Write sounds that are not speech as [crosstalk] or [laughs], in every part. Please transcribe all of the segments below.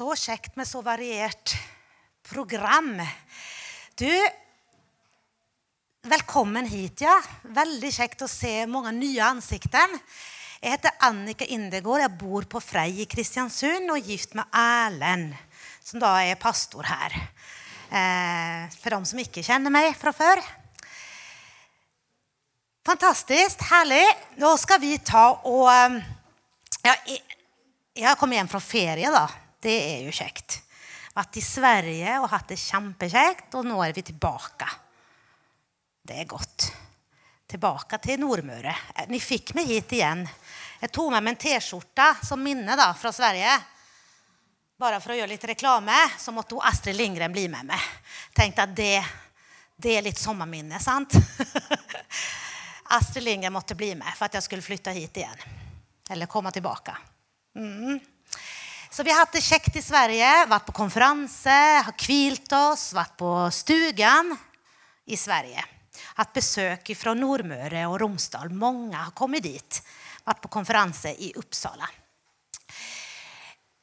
Så kjekt med så variert program. Du, velkommen hit, ja. Veldig kjekt å se mange nye ansikter. Jeg heter Annika Indegård. Jeg bor på Frei i Kristiansund og er gift med Erlend, som da er pastor her. Eh, for de som ikke kjenner meg fra før. Fantastisk. Herlig. Nå skal vi ta og eh, ja, jeg, har kommet hjem fra ferie, da. Det er jo kjekt. Vært i Sverige og hatt det kjempekjekt, og nå er vi tilbake. Det er godt. Tilbake til Nordmøre. Ni fikk meg hit igjen. Jeg tok med meg en T-skjorte som minne da, fra Sverige. Bare for å gjøre litt reklame så måtte Astrid Lindgren bli med meg. Tenkte at det, det er litt sommerminne, sant? [laughs] Astrid Lindgren måtte bli med for at jeg skulle flytte hit igjen. Eller komme tilbake. Mm. Så vi har hatt det kjekt i Sverige, vært på konferanse, har hvilt oss, vært på stugan i Sverige. Hatt besøk fra Nordmøre og Romsdal. Mange har kommet dit. Vært på konferanse i Uppsala.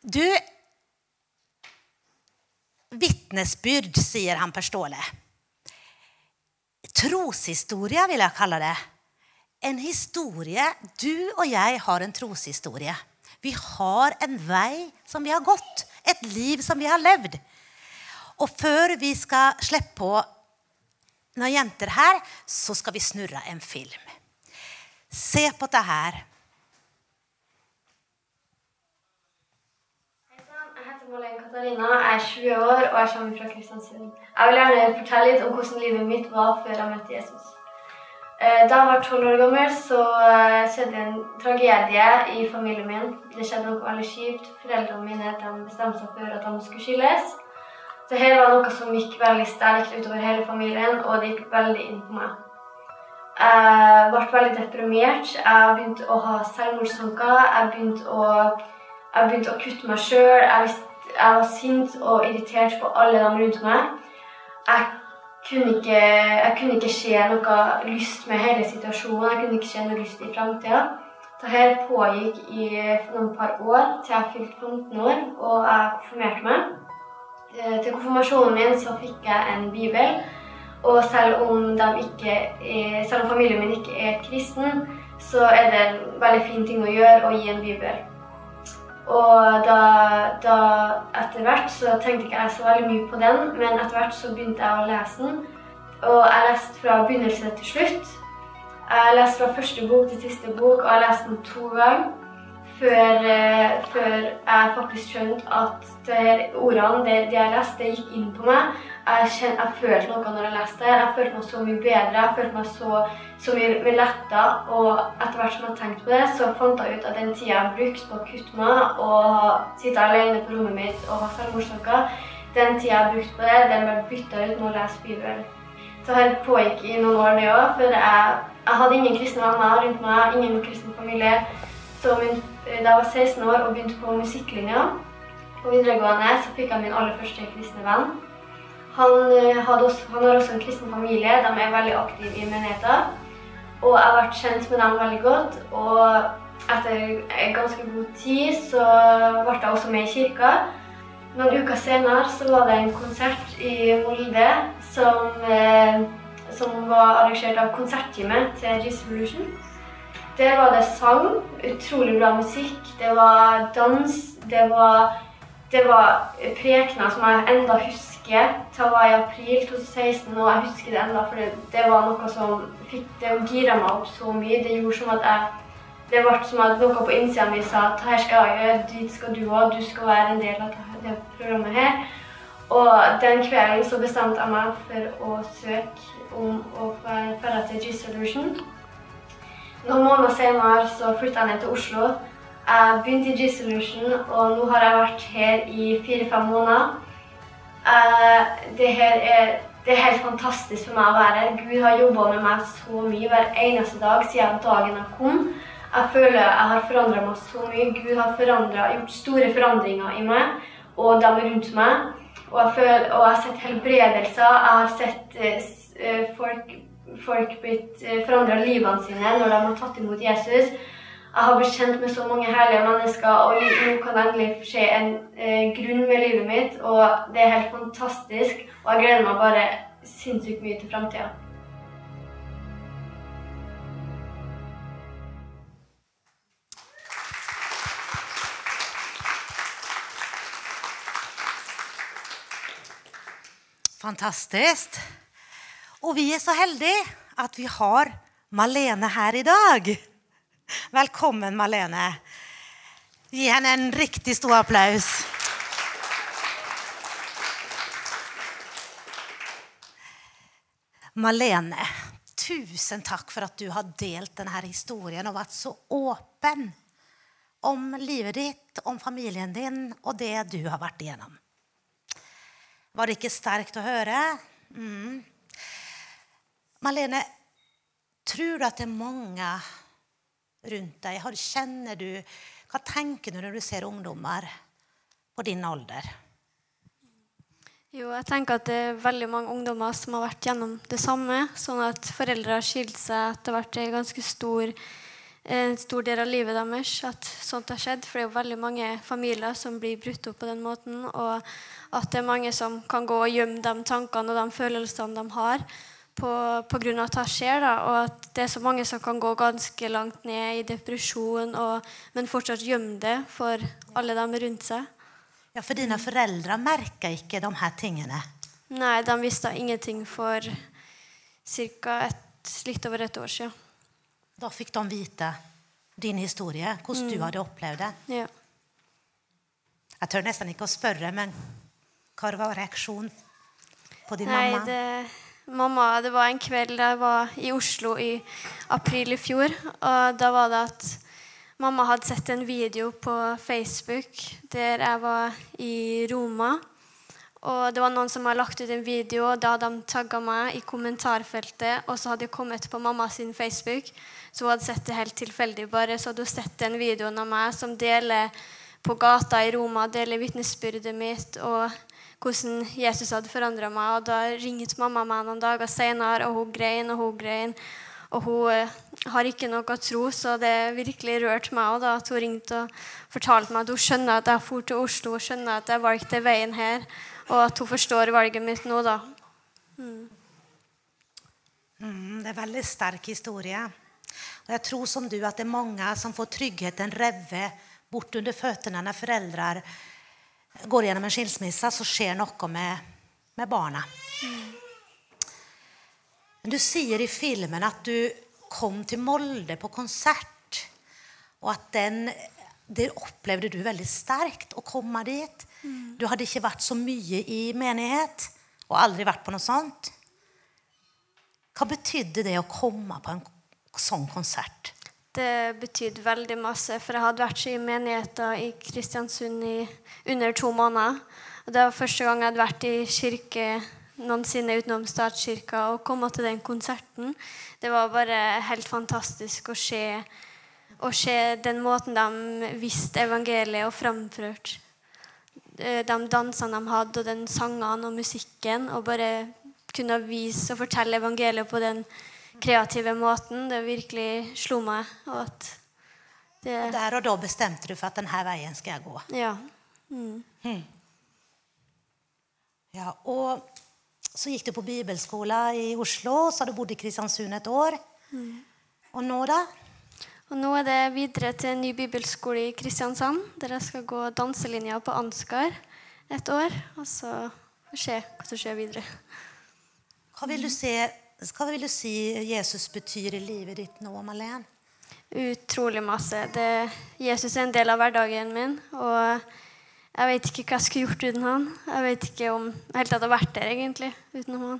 Du Vitnesbyrd, sier han Per Ståle. Troshistorie vil jeg kalle det. En historie Du og jeg har en troshistorie. Vi har en vei som vi har gått, et liv som vi har levd. Og før vi skal slippe på noen jenter her, så skal vi snurre en film. Se på det her. Malene Katarina, jeg er 20 år og jeg kommer fra Kristiansund. Jeg vil gjerne fortelle litt om hvordan livet mitt var før jeg møtte Jesus. Eh, da jeg var tolv år gammel, så eh, skjedde en tragedie i familien min. Det skjedde noe veldig kjipt. Foreldrene mine bestemte seg for at de skulle skilles. Så var noe som gikk veldig sterkt utover hele familien, og det gikk veldig inn på meg. Jeg ble veldig deprimert. Jeg begynte å ha selvmordstanker. Jeg begynte å, jeg begynte å kutte meg sjøl. Jeg, jeg, var sint og irritert på alle de rundt meg. Jeg kunne ikke, jeg kunne ikke se noe lyst med hele situasjonen. Jeg kunne ikke se noe lyst i framtida. Dette pågikk i noen par år til jeg fylte 15 år og jeg konfirmerte meg. Eh, til konfirmasjonen min så fikk jeg en bibel. Og selv om, ikke, selv om familien min ikke er kristen, så er det en veldig fin ting å gjøre å gi en bibel. Og da, da, etter hvert så tenkte ikke jeg så veldig mye på den, men etter hvert så begynte jeg å lese den. Og jeg leste fra begynnelse til slutt. Jeg leste fra første bok til siste bok, og jeg leste den to ganger før, eh, før, jeg faktisk skjønte at ordene, det jeg leste, det gikk inn på meg. Jeg, kjenner, jeg, følte noe når jeg leste det. Jeg følte meg så mye bedre. Jeg følte meg så, så mye letta. Og etter hvert som jeg tenkte på det, så fant jeg ut at den tida jeg brukte på å kutte meg og sitte alene på rommet mitt og ha selvmordstanker, den tida jeg brukte på det, den ble bytta ut med å lese Bibelen. Så her pågikk i noen år, det òg. For jeg, jeg hadde ingen kristne venner rundt meg, ingen kristen familie. Så min, da jeg var 16 år og begynte på musikklinja på videregående, så fikk jeg min aller første kristne venn. Han, eh, også, han, har også en kristen familie. De er veldig aktive i menigheten. Og jeg har vært kjent med dem veldig godt. Og etter ganske god tid så ble jeg også med i kirka. Noen uker senere så var det en konsert i Molde som, eh, som var arrangert av konsertteamet til G-Solution. Der var det sang, utrolig bra musikk, det var dans, det var, det var prekener som jeg enda husker. Det var i april 2016, og jeg husker det enda, for det, det var noe som fikk det gira meg opp så mye. Det gjorde som at jeg det ble som at noe på innsida mi sa at her skal jeg gjøre, dit skal du òg, du skal være en del av det programmet her. Og den kvelden så bestemte jeg meg for å søke om å dra til G-Solution. Noen måneder senere så flytta jeg ned til Oslo. Jeg begynte i G-Solution, og nå har jeg vært her i fire-fem måneder. Eh, det, er, det er helt fantastisk for meg å være her. Gud har jobba med meg så mye hver eneste dag siden dagen jeg kom. Jeg føler jeg har forandra meg så mye. Gud har gjort store forandringer i meg og dem rundt meg. Og jeg, føler, og jeg har sett helbredelser. Jeg har sett uh, folk folk blitt eh, forandra livene sine når de har tatt imot Jesus. Jeg har blitt kjent med så mange herlige mennesker, og nå kan jeg endelig se en eh, grunn med livet mitt. Og det er helt fantastisk, og jeg gleder meg bare sinnssykt mye til framtida. Fantastisk. Og vi er så heldige at vi har Malene her i dag. Velkommen, Malene. Gi henne en riktig stor applaus. Malene, tusen takk for at du har delt denne historien og vært så åpen om livet ditt, om familien din og det du har vært igjennom. Var det ikke sterkt å høre? Mm. Malene, tror du at det er mange rundt deg? Har, kjenner du, hva tenker du når du ser ungdommer på din alder? Jo, jeg tenker at det er veldig mange ungdommer som har vært gjennom det samme. Sånn at foreldre har skilt seg etter hvert en ganske stor, en stor del av livet deres. At sånt har skjedd. For det er jo veldig mange familier som blir brutt opp på den måten. Og at det er mange som kan gå og gjemme de tankene og de følelsene de har på, av at det skjer. Da. Og at det er så mange som kan gå ganske langt ned i depresjon, og, men fortsatt gjemme det for alle dem rundt seg. Ja, For dine foreldre merker ikke de her tingene. Nei, de visste ingenting for ca. litt over et år siden. Da fikk de vite din historie, hvordan du hadde opplevd det. Ja. Jeg tør nesten ikke å spørre, men hva var reaksjonen på din Nei, mamma? det, mamma, det var en kveld jeg var i Oslo i april i fjor. Og da var det at mamma hadde sett en video på Facebook der jeg var i Roma. Og det var noen som hadde lagt ut en video, og da hadde de tagga meg i kommentarfeltet. Og så hadde jeg kommet på mamma sin Facebook, så hun hadde sett det helt tilfeldig. bare, Så hadde hun sett den videoen av meg som deler på gata i Roma, deler vitnesbyrdet mitt. og hvordan Jesus hadde forandra meg. Og da ringte mamma meg noen dager senere, og hun grein og hun grein. Og hun eh, har ikke noe å tro, så det virkelig rørte meg også da, at hun ringte og fortalte meg at hun skjønner at jeg dro til Oslo, og skjønner at jeg valgte veien her, og at hun forstår valget mitt nå, da. Mm, det er en veldig sterk historie. Og jeg tror som du at det er mange som får tryggheten revet bort under føttene når foreldre går gjennom en skilsmisse, så skjer noe med, med barna. Men du sier i filmen at du kom til Molde på konsert, og at den det opplevde du veldig sterkt å komme dit. Du hadde ikke vært så mye i menighet og aldri vært på noe sånt. Hva betydde det å komme på en sånn konsert? Det betydde veldig masse, for jeg hadde vært i menigheter i Kristiansund i under to måneder. Og det var første gang jeg hadde vært i kirke noensinne utenom statskirka, og komme til den konserten. Det var bare helt fantastisk å se, å se den måten de visste evangeliet og framførte eh, de dansene de hadde, og den sangene og musikken, og bare kunne vise og fortelle evangeliet på den kreative måten. Det virkelig slo meg. Og at det Der og da bestemte du for at denne veien skal jeg gå. Ja. Mm. Ja, og så gikk du på bibelskolen i Oslo, så har du bodd i Kristiansund et år. Og nå, da? Og nå er det videre til en ny bibelskole i Kristiansand, der jeg skal gå danselinja på Ansgar et år. Og så får vi se hva som skjer videre. Hva vil du, se, hva vil du si Jesus betyr i livet ditt nå, Malene? Utrolig masse. Det, Jesus er en del av hverdagen min. Og jeg vet ikke hva jeg skulle gjort uten han. Jeg vet ikke om jeg helt hadde vært der egentlig utenom han.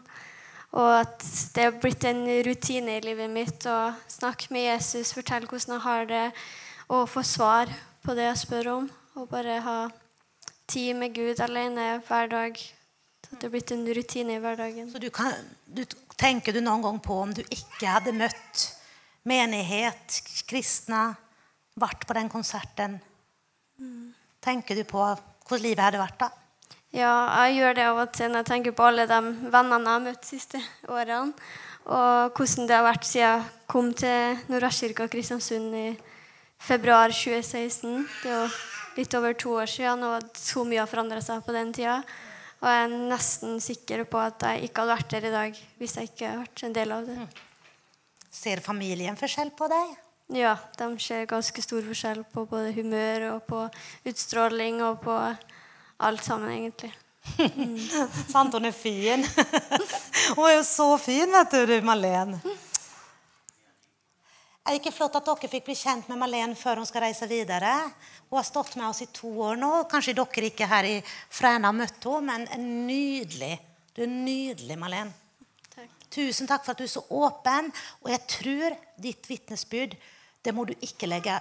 Og at det er blitt en rutine i livet mitt å snakke med Jesus, fortelle hvordan jeg har det, og få svar på det jeg spør om. Og bare ha tid med Gud alene hver dag. Så det er blitt en rutine i hverdagen. Så du kan, du, tenker du noen gang på om du ikke hadde møtt menighet, kristne, vært på den konserten? Tenker du på hvordan livet hadde vært da? Ja, jeg gjør det av og til når jeg tenker på alle de vennene jeg har møtt de siste årene. Og hvordan det har vært siden jeg kom til Nordvestkirka Kristiansund i februar 2016. Det er jo litt over to år siden, og så mye har forandra seg på den tida. Og jeg er nesten sikker på at jeg ikke hadde vært der i dag hvis jeg ikke hadde vært en del av det. Ser familien forskjell på deg? Ja, de ser ganske stor forskjell på både humør og på utstråling og på alt sammen, egentlig. [laughs] Sant, hun er fin. [laughs] Hun er jo så fin, vet du, Malene. Malene. Er det ikke flott at dere fikk bli kjent med Malene før hun skal reise videre? Hun har stått med oss i to år nå. Kanskje dere ikke her i Fræna har møtt henne, men nydelig. Du er nydelig, Malene. Tusen takk for at du er så åpen. Og jeg tror ditt vitnesbyrd det må du ikke legge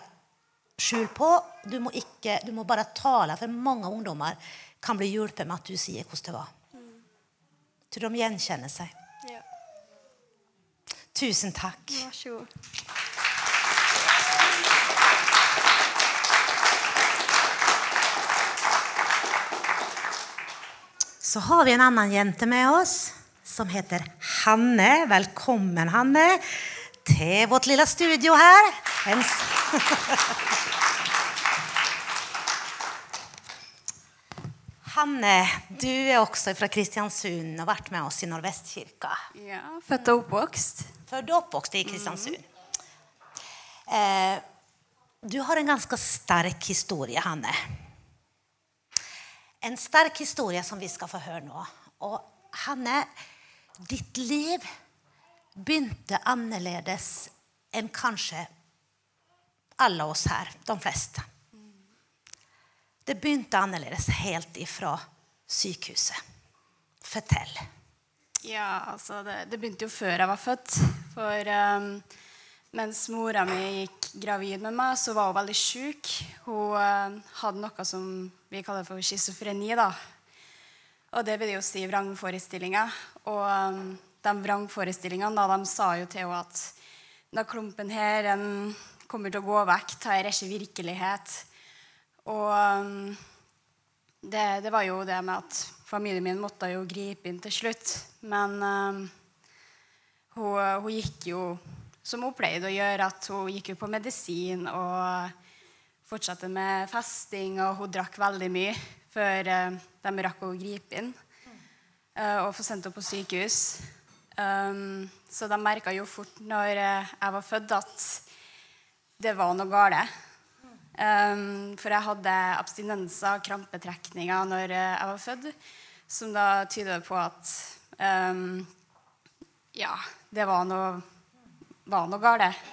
skjul på. Du må, ikke, du må bare tale, for mange ungdommer kan bli hjulpet med at du sier hvordan det var. Mm. tror de gjenkjenner seg. Ja. Tusen takk. Vær så god. Så har vi en annen jente med oss som heter Hanne. Velkommen, Hanne, til vårt lille studio her. [laughs] Hanne, du er også fra Kristiansund og har vært med oss i Nordvestkirka. Ja, født og oppvokst. Født og oppvokst i Kristiansund. Eh, du har en ganske sterk historie, Hanne. En sterk historie som vi skal få høre nå. Og Hanne, ditt liv begynte annerledes enn kanskje alle oss her, de fleste. Det begynte annerledes helt ifra sykehuset. Fortell. Ja, altså det, det begynte jo før jeg var født. For um, mens mora mi gikk gravid med meg, så var hun veldig sjuk. Hun um, hadde noe som vi kaller for schizofreni. da. Og det vil jo si vrangforestillinger. Og um, de vrangforestillingene da, de sa jo til henne at denne klumpen her den kommer til å gå vekk. Det er ikke virkelighet. Og um, det, det var jo det med at familien min måtte jo gripe inn til slutt. Men um, hun, hun gikk jo som hun pleide å gjøre, at hun gikk jo på medisin og fortsatte med festing, og hun drakk veldig mye før uh, de rakk å gripe inn uh, og få sendt henne på sykehus. Um, så de merka jo fort når uh, jeg var født, at det var noe galt. Um, for jeg hadde abstinenser, krampetrekninger, når eh, jeg var født, som da tyder på at um, ja, det var noe, var noe galt.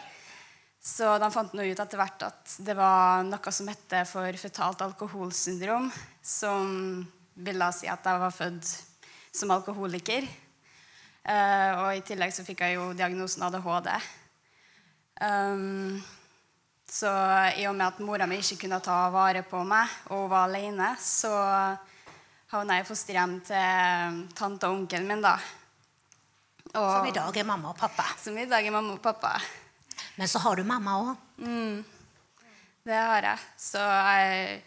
Så de fant nå ut etter hvert at det var noe som heter for føtalt alkoholsyndrom, som ville si at jeg var født som alkoholiker. Uh, og i tillegg så fikk jeg jo diagnosen ADHD. Um, så i og med at mora mi ikke kunne ta vare på meg, og hun var alene, så havna jeg i fosterhjem til tante og onkelen min. da. Og, Som i dag er mamma og pappa. Som i dag er mamma og pappa. Men så har du mamma òg. Det har jeg. Så jeg,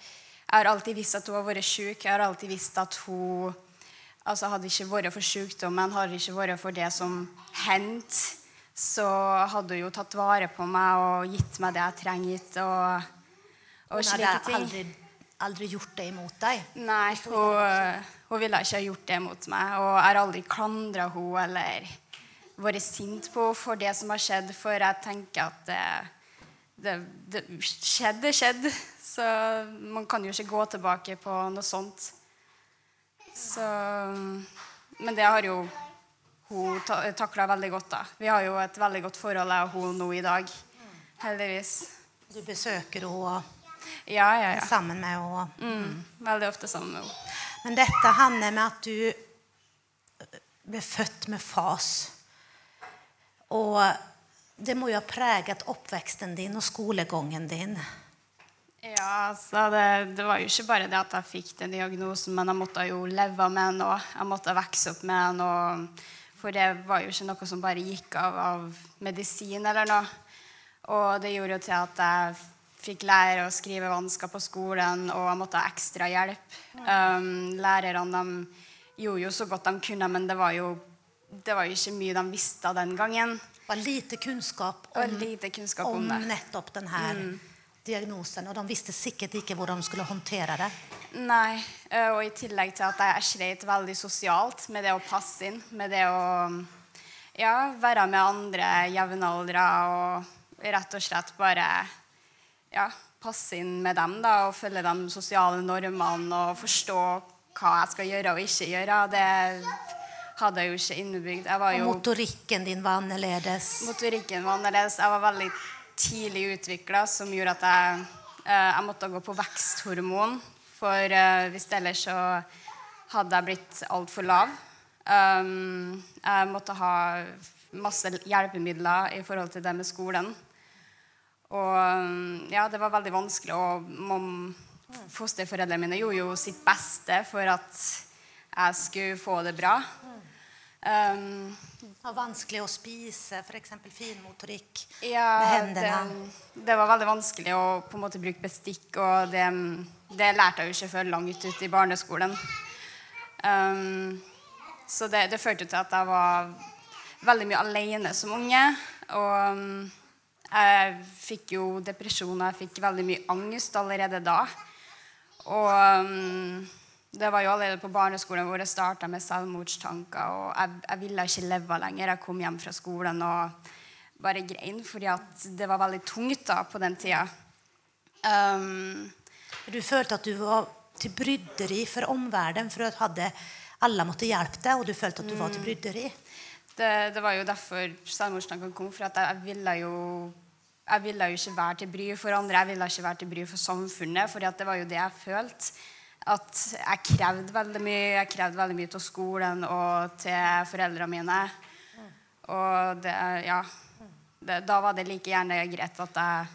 jeg har alltid visst at hun har vært syk. Jeg har alltid visst at hun altså Hadde ikke vært for sykdommen, hadde ikke vært for det som hendte, så hadde hun jo tatt vare på meg og gitt meg det jeg trengte. Og, og Hun hadde aldri, aldri gjort det imot deg. Nei, hun, hun ville ikke ha gjort det mot meg. Og jeg har aldri klandra henne eller vært sint på henne for det som har skjedd, for jeg tenker at det, det, det skjedde, skjedde. Så man kan jo ikke gå tilbake på noe sånt. Så, men det har jo hun ta, takla veldig godt. da. Vi har jo et veldig godt forhold, jeg og hun nå i dag. Heldigvis. Du besøker henne Ja, ja, ja. sammen med henne. Mm, veldig ofte sammen med henne. Men dette handler med at du ble født med fas. Og det må jo ha preget oppveksten din og skolegangen din. Ja, altså det, det var jo ikke bare det at jeg fikk den diagnosen, men jeg måtte jo leve med den og jeg måtte vokse opp med den. For det var jo ikke noe som bare gikk av av medisin eller noe. Og det gjorde jo til at jeg fikk lære å skrive vansker på skolen, og jeg måtte ha ekstra hjelp. Um, lærerne gjorde jo så godt de kunne, men det var jo, det var jo ikke mye de visste den gangen. Det var lite kunnskap om, lite kunnskap om om nettopp denne diagnosen, og de visste sikkert ikke hvordan de skulle håndtere det. Nei, eh, og i tillegg til at jeg sleit veldig sosialt med det å passe inn, med det å ja, være med andre jevnaldra og rett og slett bare ja, passe inn med dem da, og følge de sosiale normene og forstå hva jeg skal gjøre og ikke gjøre. Det hadde jeg jo ikke innebygd. Og jo, motorikken din var annerledes. motorikken var annerledes. Jeg var veldig tidlig utvikla, som gjorde at jeg, eh, jeg måtte gå på veksthormon. For eh, hvis ellers så hadde jeg blitt altfor lav. Um, jeg måtte ha masse hjelpemidler i forhold til det med skolen. Og um, ja, det var veldig vanskelig. Og mom, fosterforeldrene mine gjorde jo sitt beste for at jeg skulle få det bra. Um, Det var vanskelig å spise, f.eks. finmotorikk ja, med det, hendene. det var veldig vanskelig å på en måte bruke bestikk, og det, det lærte jeg jo ikke før langt ut i barneskolen. Um, så det, det førte til at jeg var veldig mye alene som unge. Og um, jeg fikk jo depresjon, og jeg fikk veldig mye angst allerede da. Og um, det var jo allerede på barneskolen hvor jeg starta med selvmordstanker. Og jeg, jeg ville ikke leve lenger. Jeg kom hjem fra skolen og bare grein, fordi at det var veldig tungt da på den tida. Um, Du følte at du var til bryderi for omverdenen, for at alle måtte hjelpe deg, og du følte at du var til bryderi. Det, det var jo derfor selvmordstankene kom. For at jeg, jeg ville jo jeg ville jo ikke være til bry for andre, jeg ville ikke være til bry for samfunnet. For det var jo det jeg følte. At jeg krevde veldig mye. Jeg krevde veldig mye til skolen og til foreldrene mine. Og det, ja, det, da var det like gjerne greit at jeg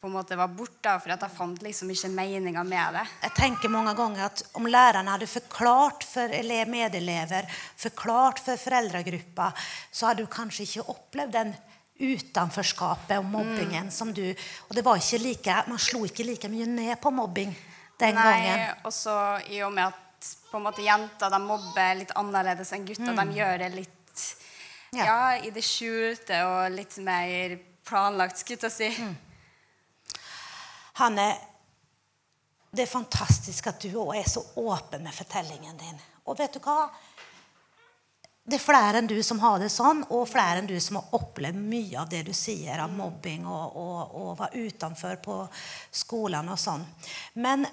på en måte var borte, for at jeg fant liksom ikke meninga med det. Jeg tenker mange ganger at om lærerne hadde forklart for medelever, forklart for foreldregruppa, så hadde du kanskje ikke opplevd den utenforskapet og mobbingen som du Og det var ikke like, man slo ikke like mye ned på mobbing den gangen. Nei, og så i og med at på en måte jenter de mobber litt annerledes enn gutter. De gjør det litt Ja. ja. i det skjulte og litt mer planlagt, skulle jeg si. Hanne, det er fantastisk at du også er så åpen med fortellingen din. Og vet du hva? Det er flere enn du som har det sånn, og flere enn du som har opplevd mye av det du sier av mobbing og, og, og var utenfor på skolen og sånn. Men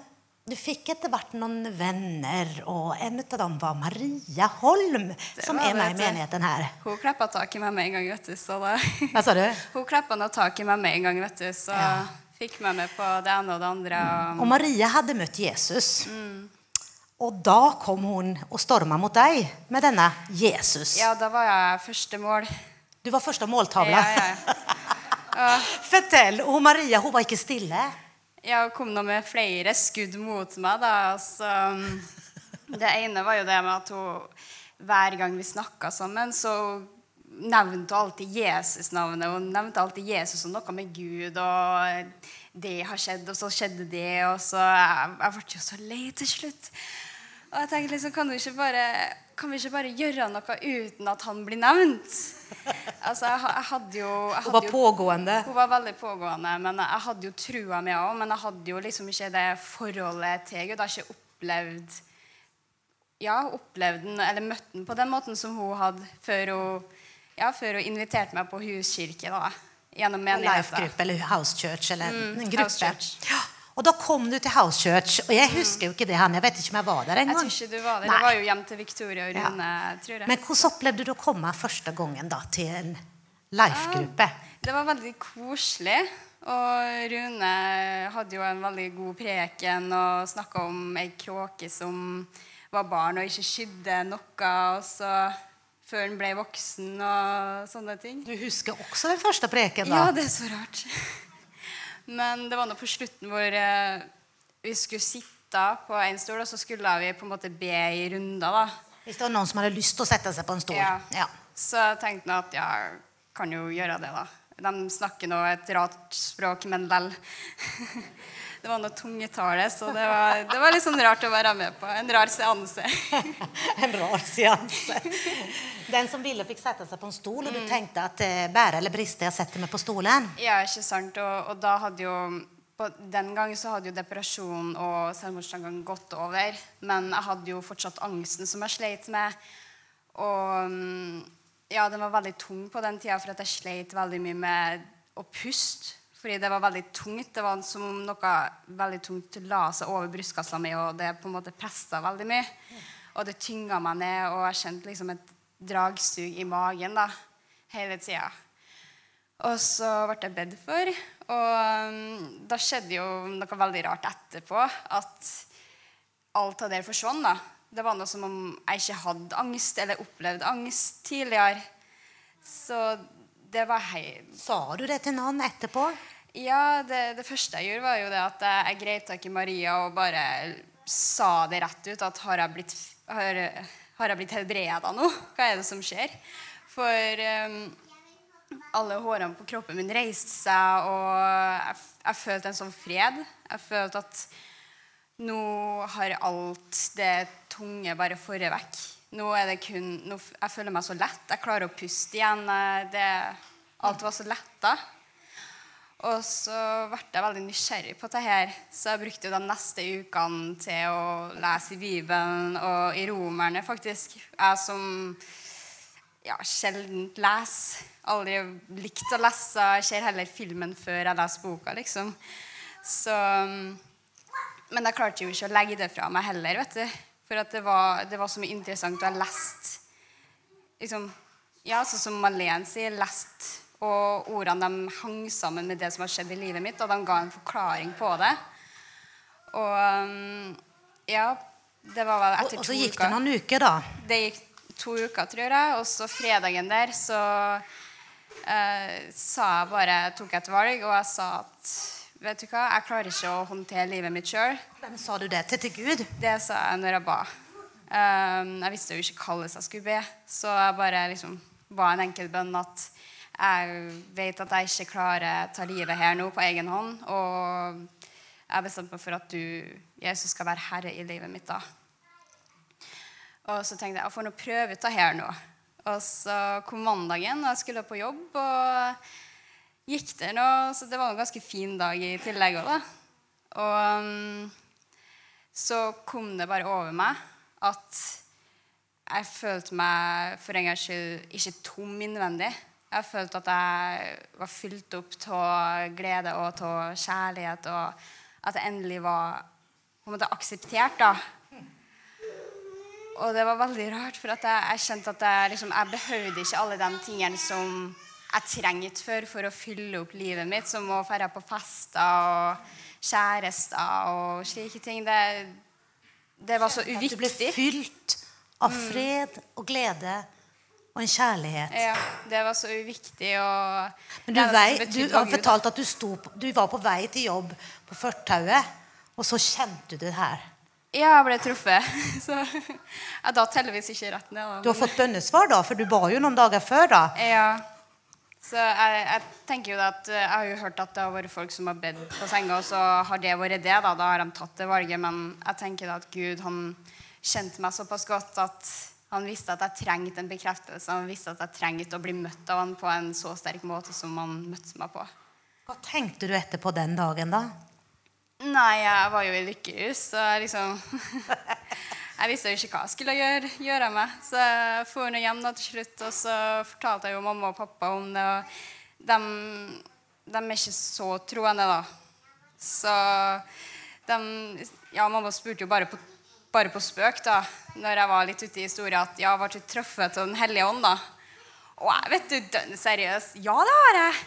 du fikk etter hvert noen venner, og en av dem var Maria Holm, som er med i det, menigheten her. Hun klappa tak i meg med en gang, vet du. Så da, Hva sa du? [laughs] hun klappa tak i meg med en gang, vet du. Så Ja. Fikk meg med på det ene og det andre. Og, Og Maria hadde møtt Jesus. Og da kom hun og storma mot deg med denne Jesus. ja, da var jeg første mål. Du var første måltavle. Ja, ja. ja. [laughs] Fortell! Og Maria hun var ikke stille. Jeg kom nå med flere skudd mot meg. da. Altså, det ene var jo det med at hun hver gang vi snakka sammen, så nevnte alltid Jesus-navnet. og nevnte alltid Jesus og noe med Gud, og det har skjedd, og så skjedde det. Og så Jeg, jeg ble jo så lei til slutt. Og jeg tenkte liksom, kan, vi, ikke bare, kan vi ikke bare gjøre noe uten at han blir nevnt? Altså, jeg, jeg hadde jo jeg Hun var jo- pågående. hun var veldig pågående, men jeg hadde jo trua mi òg, Men jeg hadde jo liksom ikke det forholdet til Gud. Jeg har ikke opplevd ja, opplevd den, eller møtt den på den måten som hun hadde før hun, ja, før hun inviterte meg på huskirke. da, Gjennom menigheten. Life-gruppe eller House Church. eller en House gruppe. Church. Ja. Og da kom du til House Church. Og jeg husker jo ikke det, han. Jeg vet ikke om jeg var der engang. Jeg tror ikke du var der. Nei. Det var jo hjem til Victoria og Ja. Rune, tror jeg. Men hvordan opplevde du å komme første gangen da til en life-gruppe? Det var veldig koselig. Og Rune hadde jo en veldig god preken og snakka om ei kråke som var barn og ikke skydde noe. Og så før han ble voksen og sånne ting. Du husker også den første preken, da? Ja, det er så rart. [laughs] Men det var nå på slutten hvor eh, vi skulle sitte på en stol, og så skulle vi på en måte be i runder. da. Hvis det var noen som hadde lyst til å sette seg på en stol. Ja. Ja. Så jeg tenkte jeg at ja, kan jo gjøre det, da. De snakker nå et rart språk, men lell. [laughs] Det var noe tungetale, så det var, det var litt sånn rart å være med på. En rar seanse. [laughs] En rar seanse. Den som ville, fikk sette seg på en stol, og du Mm. tenkte at eh, bære eller briste, jeg setter meg på stolen. Ja, ikke sant? Og, og da hadde jo på den gangen så hadde jo depresjon og selvmordstankene gått over. Men jeg hadde jo fortsatt angsten som jeg sleit med. Og mm, ja, den var veldig tung på den tida, for at jeg sleit veldig mye med å puste. Fordi det var veldig tungt. Det var som om noe veldig tungt la seg over brystkassa mi, og det på en måte pesta veldig mye. Og det tynga meg ned, og jeg kjente liksom et dragsug i magen da, hele tida. Og så ble jeg bedt for, og um, da skjedde jo noe veldig rart etterpå. At alt av det forsvant. da. Det var noe som om jeg ikke hadde angst eller opplevd angst tidligere. Så det var hei... Sa du det til noen etterpå? Ja, det, det første jeg gjorde, var jo det at jeg, grep tak i Maria og bare sa det rett ut. At har jeg blitt, har, har jeg blitt helbreda nå? Hva er det som skjer? For um, alle hårene på kroppen min reiste seg, og jeg, jeg følte en sånn fred. Jeg følte at nå har alt det tunge bare forret vekk. Nå er det kun nå, Jeg føler meg så lett. Jeg klarer å puste igjen. Det, alt var så letta. Og så ble jeg veldig nysgjerrig på dette. her, Så jeg brukte jo de neste ukene til å lese i Bibelen og i Romerne, faktisk. Jeg som ja, sjelden leser. Aldri likt å lese. Jeg ser heller filmen før jeg leser boka, liksom. Så, men jeg klarte jo ikke å legge det fra meg heller, vet du. For det var, det, var, så mye interessant å ha lest liksom, Ja, sånn som Malene sier, lest og ordene de hang sammen med det som har skjedd i livet mitt, og de ga en forklaring på det. Og um, ja, det var vel etter to uker. Og så gikk det noen uker, da? Det gikk to uker, tror jeg. Og så fredagen der så eh, sa jeg bare tok et valg, og jeg sa at vet du hva, jeg klarer ikke å håndtere livet mitt sjøl. Hvem sa du det til? Til Gud? Det sa jeg når jeg ba. Um, jeg visste jo ikke hvordan jeg skulle be, så jeg bare liksom ba en enkel bønn at jeg vet at jeg ikke klarer å ta livet her nå på egen hånd. Og jeg bestemte meg for at du, Jesus, skal være herre i livet mitt da. Og så tenkte jeg jeg får nå prøve ut det her nå. Og så kom mandagen, og jeg skulle på jobb. Og gikk der nå, så det var en ganske fin dag i tillegg òg, da. Og um, så kom det bare over meg at jeg følte meg for en gangs skyld ikke tom innvendig. Jeg følte at jeg var fylt opp av glede og av kjærlighet, og at jeg endelig var på en måte akseptert. da. Og det var veldig rart, for jeg, jeg, kjente at jeg, liksom, jeg behøvde ikke alle de tingene som jeg trengte før for å fylle opp livet mitt, som å dra på fester og kjærester og slike ting. Det, det var så uviktig. At du ble fylt av fred og glede og en kjærlighet. Ja, det var så uviktig. Men du, vei, du har fortalt at du, sto, du, var på vei til jobb på fortauet, og så kjente du det her. Ja, jeg ble truffet. [laughs] Så jeg datt heldigvis ikke rett ned. Da. Du har fått bønnesvar, da? For du ba jo noen dager før, da. Ja. Så jeg, jeg, tenker jo at jeg har jo hørt at det har vært folk som har bedt på senga, og så har det vært det. Da, da har de tatt det valget. Men jeg tenker da at Gud han kjente meg såpass godt at han visste at jeg trengte en bekreftelse. Han visste at jeg trengte å bli møtt av han på en så sterk måte som han møtte meg på. Hva tenkte du etterpå den dagen, da? Nei, jeg var jo i lykkehus, så jeg liksom [laughs] Jeg visste jo ikke hva jeg skulle gjøre, gjøre meg. Så jeg dro hjem da til slutt, og så fortalte jeg jo mamma og pappa om det. Og de, de er ikke så troende, da. Så de Ja, mamma spurte jo bare på bare på spøk, da, når jeg var litt ute i historien, at ja, ble du truffet av Den hellige ånd, da? Og jeg vet du, dønn seriøs. Ja, det har jeg.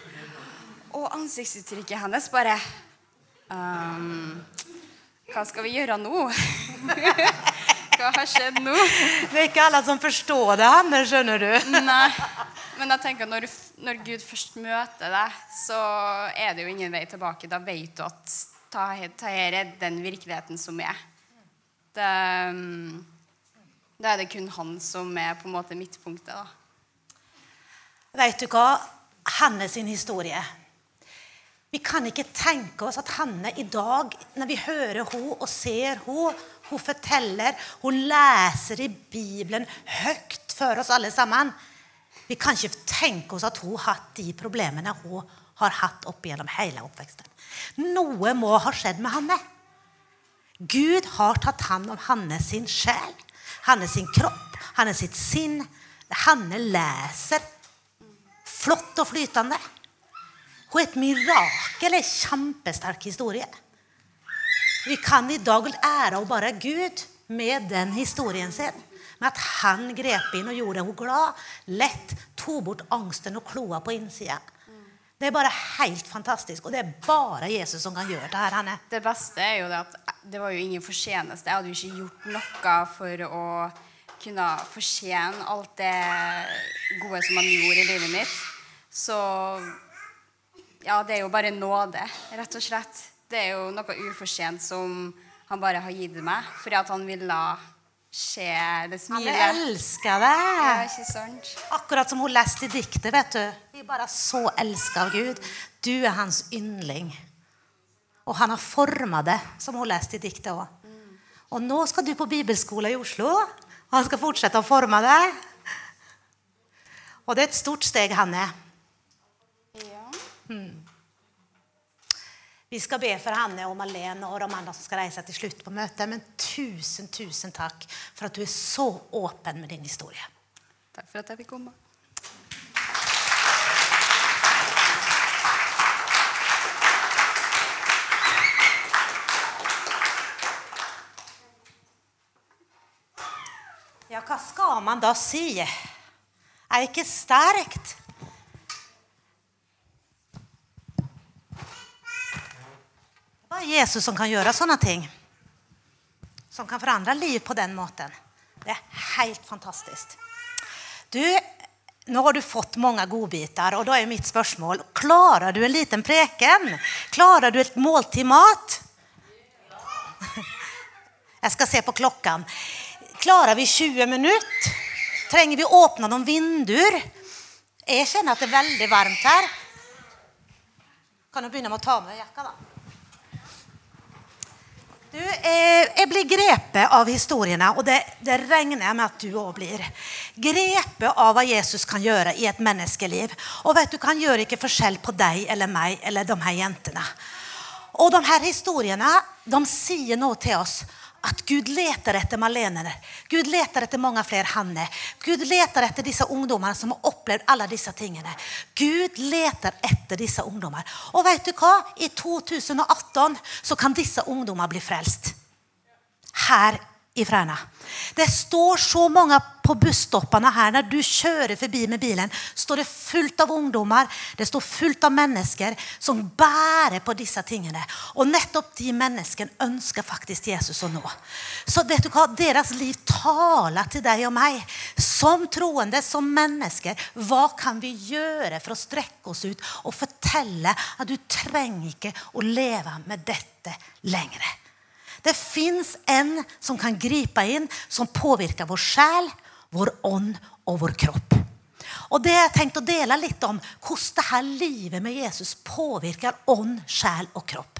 Og ansiktsuttrykket hennes bare um, Hva skal vi gjøre nå? [laughs] hva har skjedd nå? Det er ikke alle som forstår det, Hanne, skjønner du. Nei. Men jeg tenker når, når, Gud først møter deg, så er det jo ingen vei tilbake. Da vet du at dette er den virkeligheten som er. Det, da er det kun han som er på en måte midtpunktet. da. Vet du hva? Hanne sin historie. Vi kan ikke tenke oss at Hanne i dag, når vi hører henne og ser henne, hun forteller, hun leser i Bibelen høyt for oss alle sammen Vi kan ikke tenke oss at hun har hatt de problemene hun har hatt opp gjennom hele oppveksten. Noe må ha skjedd med Hanne. Gud har tatt hand om Hanne sin sjel, Hanne sin kropp, Hanne sitt sinn. Hanne leser flott og flytende. Hun er et mirakel, en kjempesterk historie. Vi kan i dag ære og bare Gud med den historien sin. Med at han grep inn og gjorde henne glad. Lett tok bort angsten og kloa på innsida. Det er bare helt fantastisk. Og det er bare Jesus som kan gjøre det her. Hanne. Det beste er jo det at det var jo ingen fortjeneste. Jeg hadde jo ikke gjort noe for å kunne fortjene alt det gode som han gjorde i livet mitt. Så ja, det er jo bare nåde, rett og slett. Det er jo noe ufortjent som han bare har gitt meg, fordi at han ville se det Han smilet. elsker deg. Ja, ikke sant? Akkurat som hun leste i diktet. vet du. Vi er bare så elska av Gud. Du er hans yndling. Og han har forma det, som hun leste i diktet òg. Og nå skal du på bibelskole i Oslo. Og han skal fortsette å forme deg. Og det er et stort steg, han Ja. Vi skal be for Hanne og Malene og de andre som skal reise til slutt på møtet. Men tusen, tusen takk for at du er så åpen med din historie. Takk for at jeg fikk komme. Ja, hva skal man da si? Er ikke sterkt? Det er Jesus som kan gjøre sånne ting. Som kan forandre liv på den måten. Det er helt fantastisk. Du, nå har du fått mange godbiter, og da er mitt spørsmål Klarer du en liten preken? Klarer du et måltid mat? [laughs] Jeg skal se på klokken. Klarer vi 20 minutter? Trenger vi åpne noen vinduer? Jeg kjenner at det er veldig varmt her. Kan du begynne med å ta med jakka, da? Du, eh, jeg blir grepet av historiene, og det, det regner jeg med at du òg blir. Grepet av hva Jesus kan gjøre i et menneskeliv. Og vet du, Han gjør ikke forskjell på deg eller meg eller de her jentene. Og de her historiene de sier noe til oss at Gud leter etter Malene. Gud leter etter mange flere Hanne. Gud leter etter disse ungdommene som har opplevd alle disse tingene. Gud leter etter disse ungdommene. Og vet du hva? I 2018 så kan disse ungdommene bli frelst. Her i henne. Det står så mange på busstoppene her. Når du kjører forbi med bilen, står det fullt av ungdommer det står fullt av mennesker som bærer på disse tingene. Og nettopp de menneskene ønsker faktisk Jesus å nå. Så vet du hva? Deres liv taler til deg og meg. Som troende, som mennesker. Hva kan vi gjøre for å strekke oss ut og fortelle at du trenger ikke å leve med dette lenger? Det fins en som kan gripe inn, som påvirker vår sjel, vår ånd og vår kropp. Og det har jeg tenkt å dele litt om hvordan det her livet med Jesus påvirker ånd, sjel og kropp.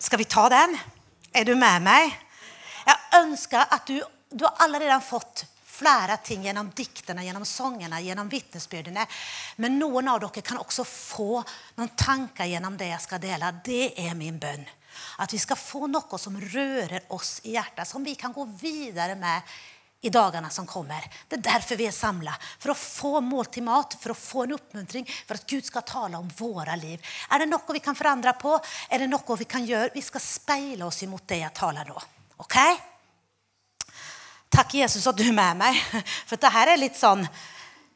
Skal vi ta den? Er du med meg? Jeg ønsker at du, du har allerede fått flere ting gjennom diktene, gjennom sangene, gjennom vitnesbyrdene. Men noen av dere kan også få noen tanker gjennom det jeg skal dele. Det er min bønn. At vi skal få noe som rører oss i hjertet, som vi kan gå videre med i dagene som kommer. Det er derfor vi er samla. For å få mål til mat, for å få en oppmuntring, for at Gud skal tale om våre liv. Er det noe vi kan forandre på? Er det noe vi kan gjøre? Vi skal speile oss imot det jeg taler nå. Ok? Takk, Jesus, at du er med meg. For dette er litt sånn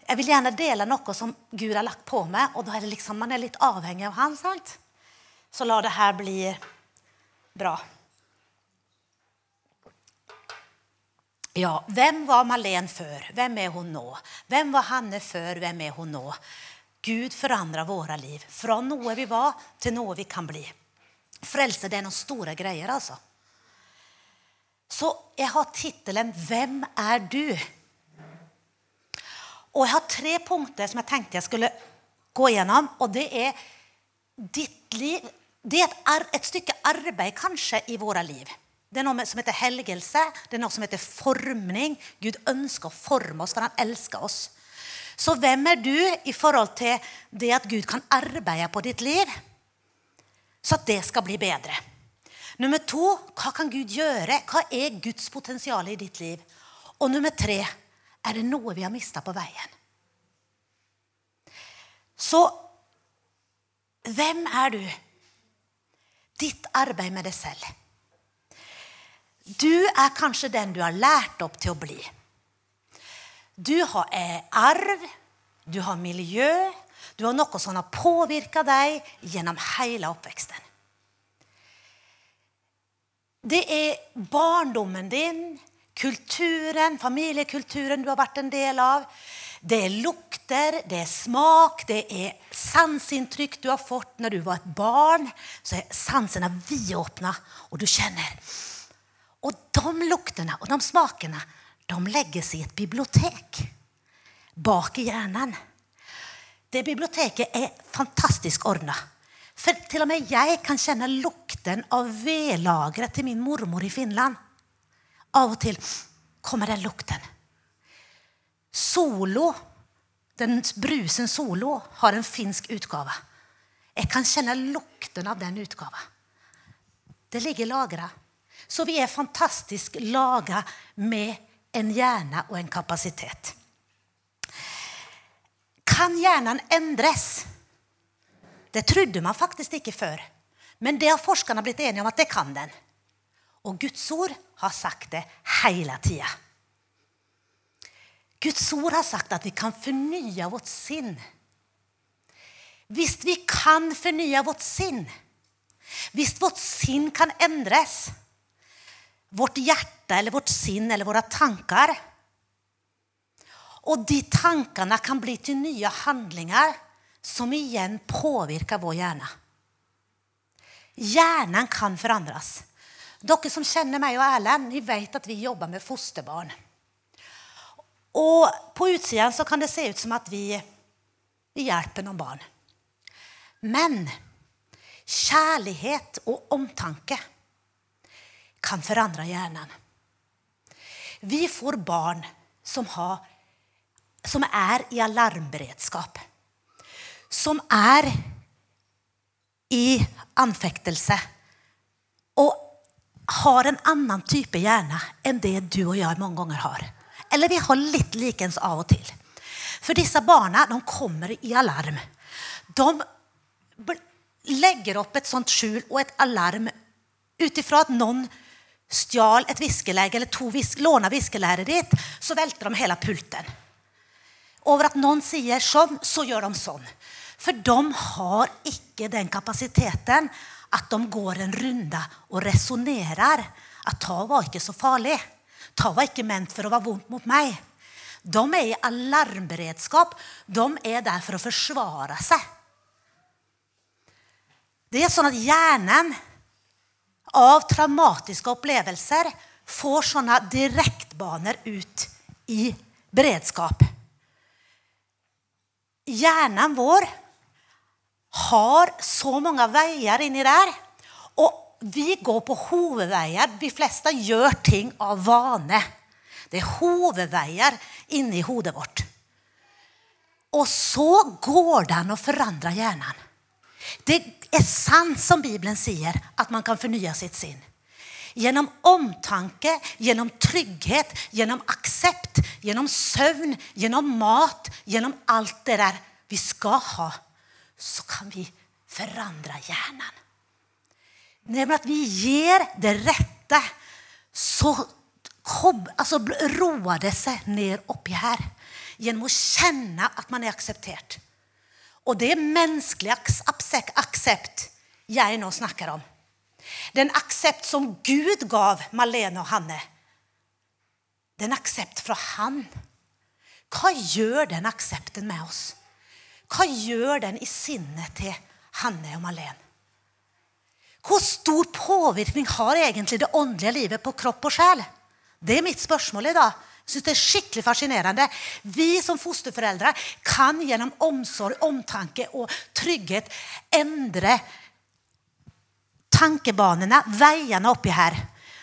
Jeg vil gjerne dele noe som Gud har lagt på meg, og da er det liksom, man er litt avhengig av Han. sant? Så la det her bli bra. Ja, hvem var Malene før? Hvem er hun nå? Hvem var Hanne før? Hvem er hun nå? Gud forandrer våre liv. Fra noe vi var, til noe vi kan bli. Frelse det er noen store greier, altså. Så jeg har tittelen 'Hvem er du?' Og jeg har tre punkter som jeg tenkte jeg skulle gå gjennom. Og det er ditt liv Det er et, stykke arbeid kanskje i våre liv. Det er noe som heter helgelse. Det er noe som heter formning. Gud ønsker å forme oss, for han elsker oss. Så hvem er du i forhold til det at Gud kan arbeide på ditt liv, så at det skal bli bedre? Nummer to hva kan Gud gjøre? Hva er Guds potensial i ditt liv? Og nummer tre er det noe vi har mista på veien? Så hvem er du? Ditt arbeid med deg selv. Du er kanskje den du har lært opp til å bli. Du har eh, arv, du har miljø, du har noe som har påvirka deg gjennom hele oppveksten. Det er barndommen din, kulturen, familiekulturen du har vært en del av. Det er lukter, det er smak, det er sanseinntrykk du har fått når du var et barn. Så er sansene vidåpna, og du kjenner. Og de luktene og de smakene de legges i et bibliotek bak i hjernen. Det biblioteket er fantastisk ordna. For til og med jeg kan kjenne lukten av vedlageret til min mormor i Finland. Av og til kommer den lukten. Solo, den brusen Solo, har en finsk utgave. Jeg kan kjenne lukten av den utgaven. Det ligger lagra. Så vi er fantastisk laga med en hjerne og en kapasitet. Kan hjernen endres? Det trodde man faktisk ikke før. Men det har forskerne blitt enige om at det kan den. Og Guds ord har sagt det hele tida. Guds ord har sagt at vi kan fornye vårt sinn. Hvis vi kan fornye vårt sinn, hvis vårt sinn kan endres, vårt hjerte eller vårt sinn eller våre tanker Og de tankene kan bli til nye handlinger som igjen påvirker vår hjerne. Hjernen kan forandres. Dere som kjenner meg og Erlend, vi vet at vi jobber med fosterbarn. Og på utsiden kan det se ut som at vi, vi hjelper noen barn. Men kjærlighet og omtanke kan forandre hjernen. Vi får barn som, har, som er i alarmberedskap. Som er i anfektelse. Og har en annen type hjerne enn det du og jeg mange ganger har. Eller vi har litt likens av og til. For disse barna de kommer i alarm. De legger opp et sånt skjul og et alarm ut ifra at noen stjal et viskelegg eller to visk, låna viskelæret ditt, så velter de hele pulten. Over at noen sier sånn, så gjør de sånn. For de har ikke den kapasiteten at de går en runde og resonnerer at ta var ikke så farlig. Ta var ikke ment for å være vondt mot meg. De er i alarmberedskap. De er der for å forsvare seg. Det er sånn at hjernen av traumatiske opplevelser får sånne direktbaner ut i beredskap. Hjernen vår har så mange veier inni der. Og vi går på hovedveier. De fleste gjør ting av vane. Det er hovedveier inni hodet vårt. Og så går det an å forandre hjernen. Det er sant som Bibelen sier, at man kan fornye sitt sinn. Gjennom omtanke, gjennom trygghet, gjennom aksept, gjennom søvn, gjennom mat, gjennom alt det der vi skal ha, så kan vi forandre hjernen. Nemlig at vi gjør det rette, så altså, roer det seg ned oppi her. Gjennom å kjenne at man er akseptert. Og det er menneskelig aksept jeg nå snakker om. Den aksept som Gud gav Malene og Hanne. Den aksept fra Han. Hva gjør den aksepten med oss? Hva gjør den i sinnet til Hanne og Malene? Hvor stor påvirkning har egentlig det åndelige livet på kropp og sjel? Det er mitt spørsmål i dag. Jeg synes det er skikkelig fascinerende. Vi som fosterforeldre kan gjennom omsorg, omtanke og trygghet endre tankebanene, veiene oppi her.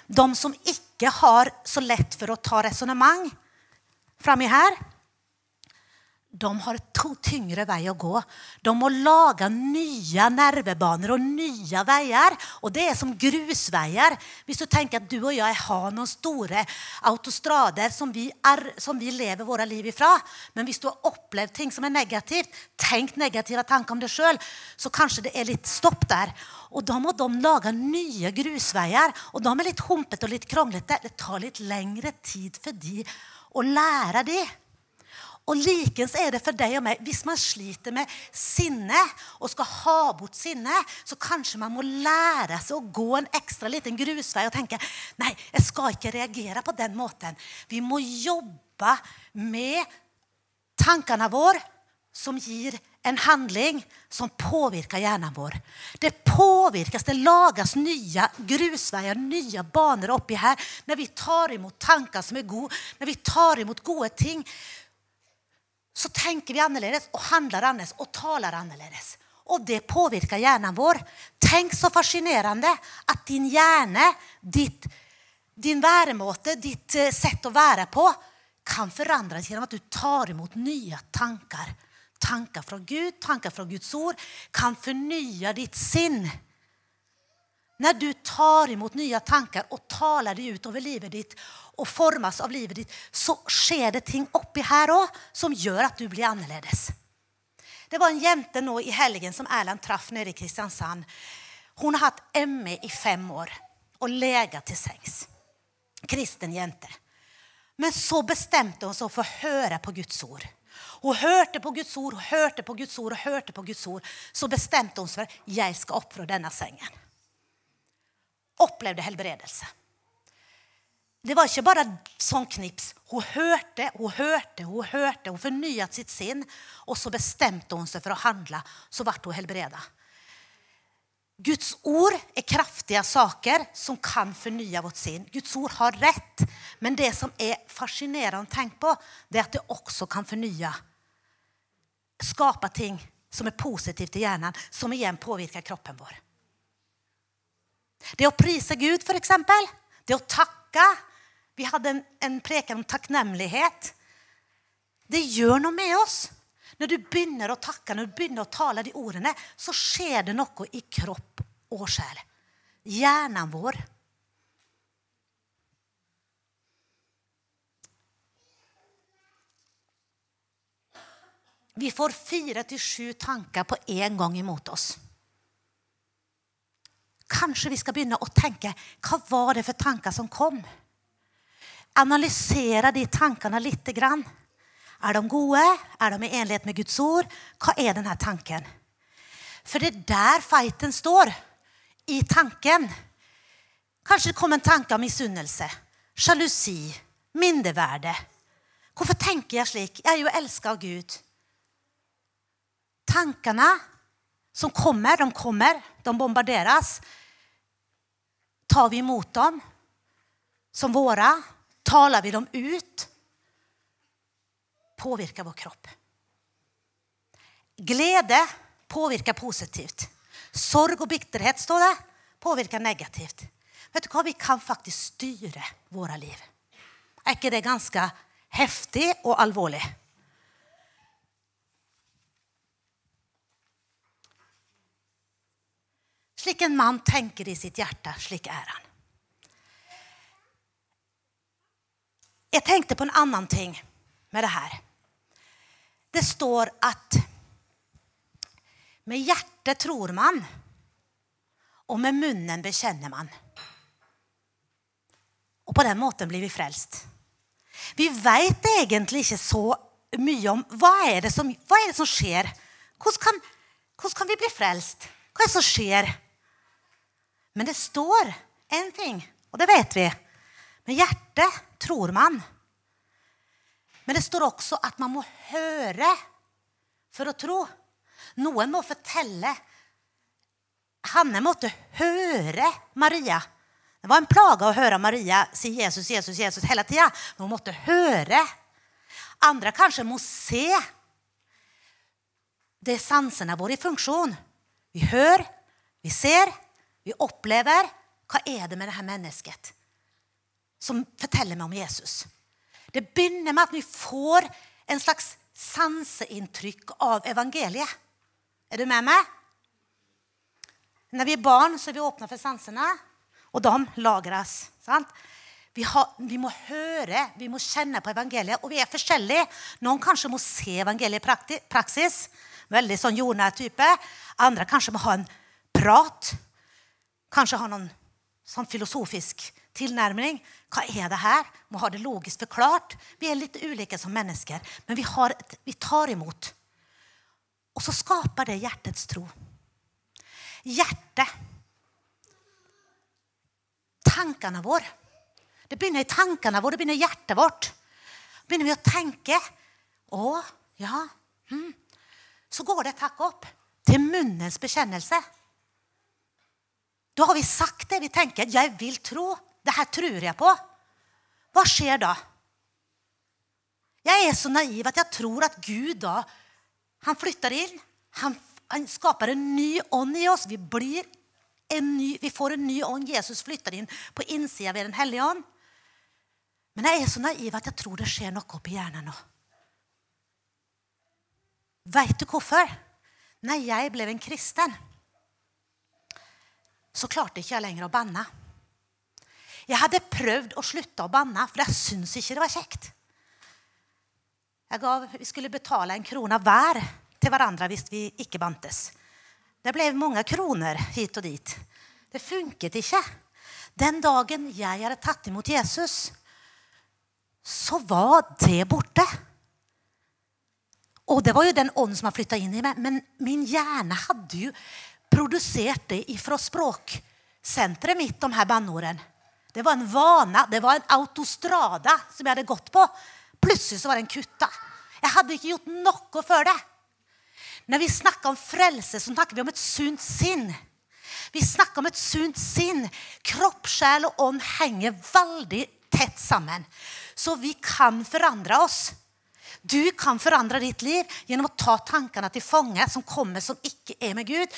De som ikke har så lett for å ta resonnement framme her. De har to tyngre vei å gå. De må lage nye nervebaner og nye veier. Og det er som grusveier. Hvis du tenker at du og jeg har noen store autostrader som vi, er, som vi lever våre liv ifra, men hvis du har opplevd ting som er negativt, tenkt negative tanker om deg sjøl, så kanskje det er litt stopp der. Og da må de lage nye grusveier. Og de er litt humpete og litt kronglete. Det tar litt lengre tid for de å lære de. Og likens er det for deg og meg. Hvis man sliter med sinne og skal ha bort sinne, så kanskje man må lære seg å gå en ekstra liten grusvei og tenke nei, jeg skal ikke reagere på den måten. Vi må jobbe med tankene våre som gir en handling som påvirker hjernen vår. Det påvirkes, det lages nye grusveier, nye baner oppi her når vi tar imot tanker som er gode, når vi tar imot gode ting så tenker vi annerledes og handler annerledes og taler annerledes. Og det påvirker hjernen vår. Tenk så fascinerende at din hjerne, ditt, din væremåte, ditt eh, sett å være på, kan forandres gjennom at du tar imot nye tanker. Tanker fra Gud, tanker fra Guds ord, kan fornye ditt sinn. Når du tar imot nye tanker og taler dem ut over livet ditt og formes av livet ditt, så skjer det ting oppi her òg som gjør at du blir annerledes. Det var en jente nå i helgen som Erland traff nede i Kristiansand. Hun har hatt ME i fem år og leget til sengs. Kristen jente. Men så bestemte hun seg for å høre på Guds ord. Hun hørte på Guds ord, hun hørte på Guds ord og hørte på Guds ord. Så bestemte hun seg for jeg skal opp fra denne sengen opplevde helbredelse. Det var ikke bare sånn knips. Hun hørte, hun hørte, hun hørte. Hun fornyet sitt sinn, og så bestemte hun seg for å handle. Så ble hun helbreda. Guds ord er kraftige saker som kan fornye vårt sinn. Guds ord har rett, men det som er fascinerende å tenke på, det er at det også kan fornye. Skape ting som er positivt i hjernen, som igjen påvirker kroppen vår. Det å prise Gud, f.eks. Det å takke. Vi hadde en, en preken om takknemlighet. Det gjør noe med oss. Når du begynner å takke, når du begynner å tale de ordene, så skjer det noe i kropp og sjel. Hjernen vår. Vi får fire til sju tanker på en gang imot oss. Kanskje vi skal begynne å tenke hva var det for tanker som kom? Analysere de tankene litt. Er de gode? Er de i enlighet med Guds ord? Hva er denne tanken? For det er der fighten står. I tanken. Kanskje det kom en tanke om misunnelse, sjalusi, mindreverde. Hvorfor tenker jeg slik? Jeg er jo elska av Gud. Tankene som kommer, de kommer, de bombarderes. Tar vi imot dem som våre? Taler vi dem ut? Påvirker vår kropp. Glede påvirker positivt. Sorg og bitterhet står det, påvirker negativt. Vet du hva? Vi kan faktisk styre våre liv. Er ikke det ganske heftig og alvorlig? Slik en mann tenker i sitt hjerte, slik er han. Jeg tenkte på en annen ting med det her. Det står at med hjertet tror man, og med munnen bekjenner man. Og på den måten blir vi frelst. Vi veit egentlig ikke så mye om hva er det som, er det som skjer. Hvordan kan, hvordan kan vi bli frelst? Hva er det som skjer? Men det står en ting, og det vet vi. Med hjertet tror man. Men det står også at man må høre for å tro. Noen må fortelle. Hanne måtte høre Maria. Det var en plage å høre Maria si Jesus, Jesus, Jesus hele tida. Hun måtte høre. Andre kanskje må se. Det er sansene våre i funksjon. Vi hører, vi ser, vi opplever hva er det med dette mennesket som forteller meg om Jesus. Det begynner med at vi får en slags sanseinntrykk av evangeliet. Er du med meg? Når vi er barn, så er vi åpna for sansene, og de lagres. Vi, har, vi, må høre, vi må kjenne på evangeliet. Og vi er forskjellige. Noen kanskje må se evangeliet i praksis. Veldig sånn jordnær type. Andre kanskje må ha en prat. Kanskje ha noen sånn filosofisk tilnærming. Hva er det her? Må ha det logisk forklart. Vi er litt ulike som mennesker, men vi, et, vi tar imot. Og så skaper det hjertets tro. Hjertet. Tankene våre. Det begynner i tankene våre, det begynner i hjertet vårt. Begynner vi å tenke Å, ja hm. Så går det takk opp til munnens bekjennelse. Da har vi sagt det vi tenker. 'Jeg vil tro'. Det her tror jeg på. Hva skjer da? Jeg er så naiv at jeg tror at Gud da han flytter inn. Han, han skaper en ny ånd i oss. Vi, ny, vi, får en ny ånd. Jesus flytter inn på innsida ved Den hellige ånd. Men jeg er så naiv at jeg tror det skjer noe oppi hjernen nå. Veit du hvorfor? Når jeg ble en kristen, så klarte ikke jeg lenger å banne. Jeg hadde prøvd å slutte å banne, for jeg syntes ikke det var kjekt. Gav, vi skulle betale en krone hver til hverandre hvis vi ikke bantes. Det ble mange kroner hit og dit. Det funket ikke. Den dagen jeg hadde tatt imot Jesus, så var det borte. Og det var jo den ånden som har flytta inn i meg. Men min hjerne hadde jo produsert det fra språksenteret mitt, de her banneordene. Det var en vane, det var en autostrada som jeg hadde gått på. Plutselig så var den kutta. Jeg hadde ikke gjort noe før det. Når vi snakker om frelse, så snakker vi om et sunt sinn. Vi snakker om et sunt sinn. Kropp, sjel og ånd henger veldig tett sammen. Så vi kan forandre oss. Du kan forandre ditt liv gjennom å ta tankene til fange som kommer som ikke er med Gud.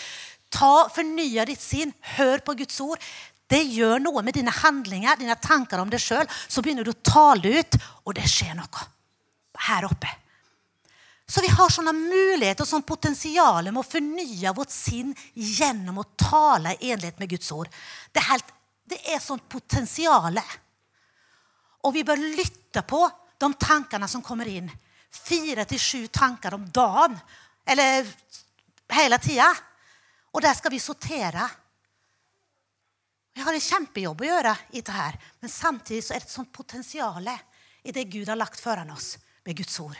Ta, Fornya ditt sinn. Hør på Guds ord. Det gjør noe med dine handlinger, dine tanker om deg sjøl. Så begynner du å tale ut, og det skjer noe her oppe. Så vi har sånne muligheter og sånn potensial med å fornye vårt sinn gjennom å tale i enlighet med Guds ord. Det er, helt, det er sånt potensial. Og vi bør lytte på de tankene som kommer inn. Fire til sju tanker om dagen. Eller hele tida. Og der skal vi sortere. Jeg har en kjempejobb å gjøre i dette, her, men samtidig så er det et sånt potensial i det Gud har lagt foran oss med Guds ord.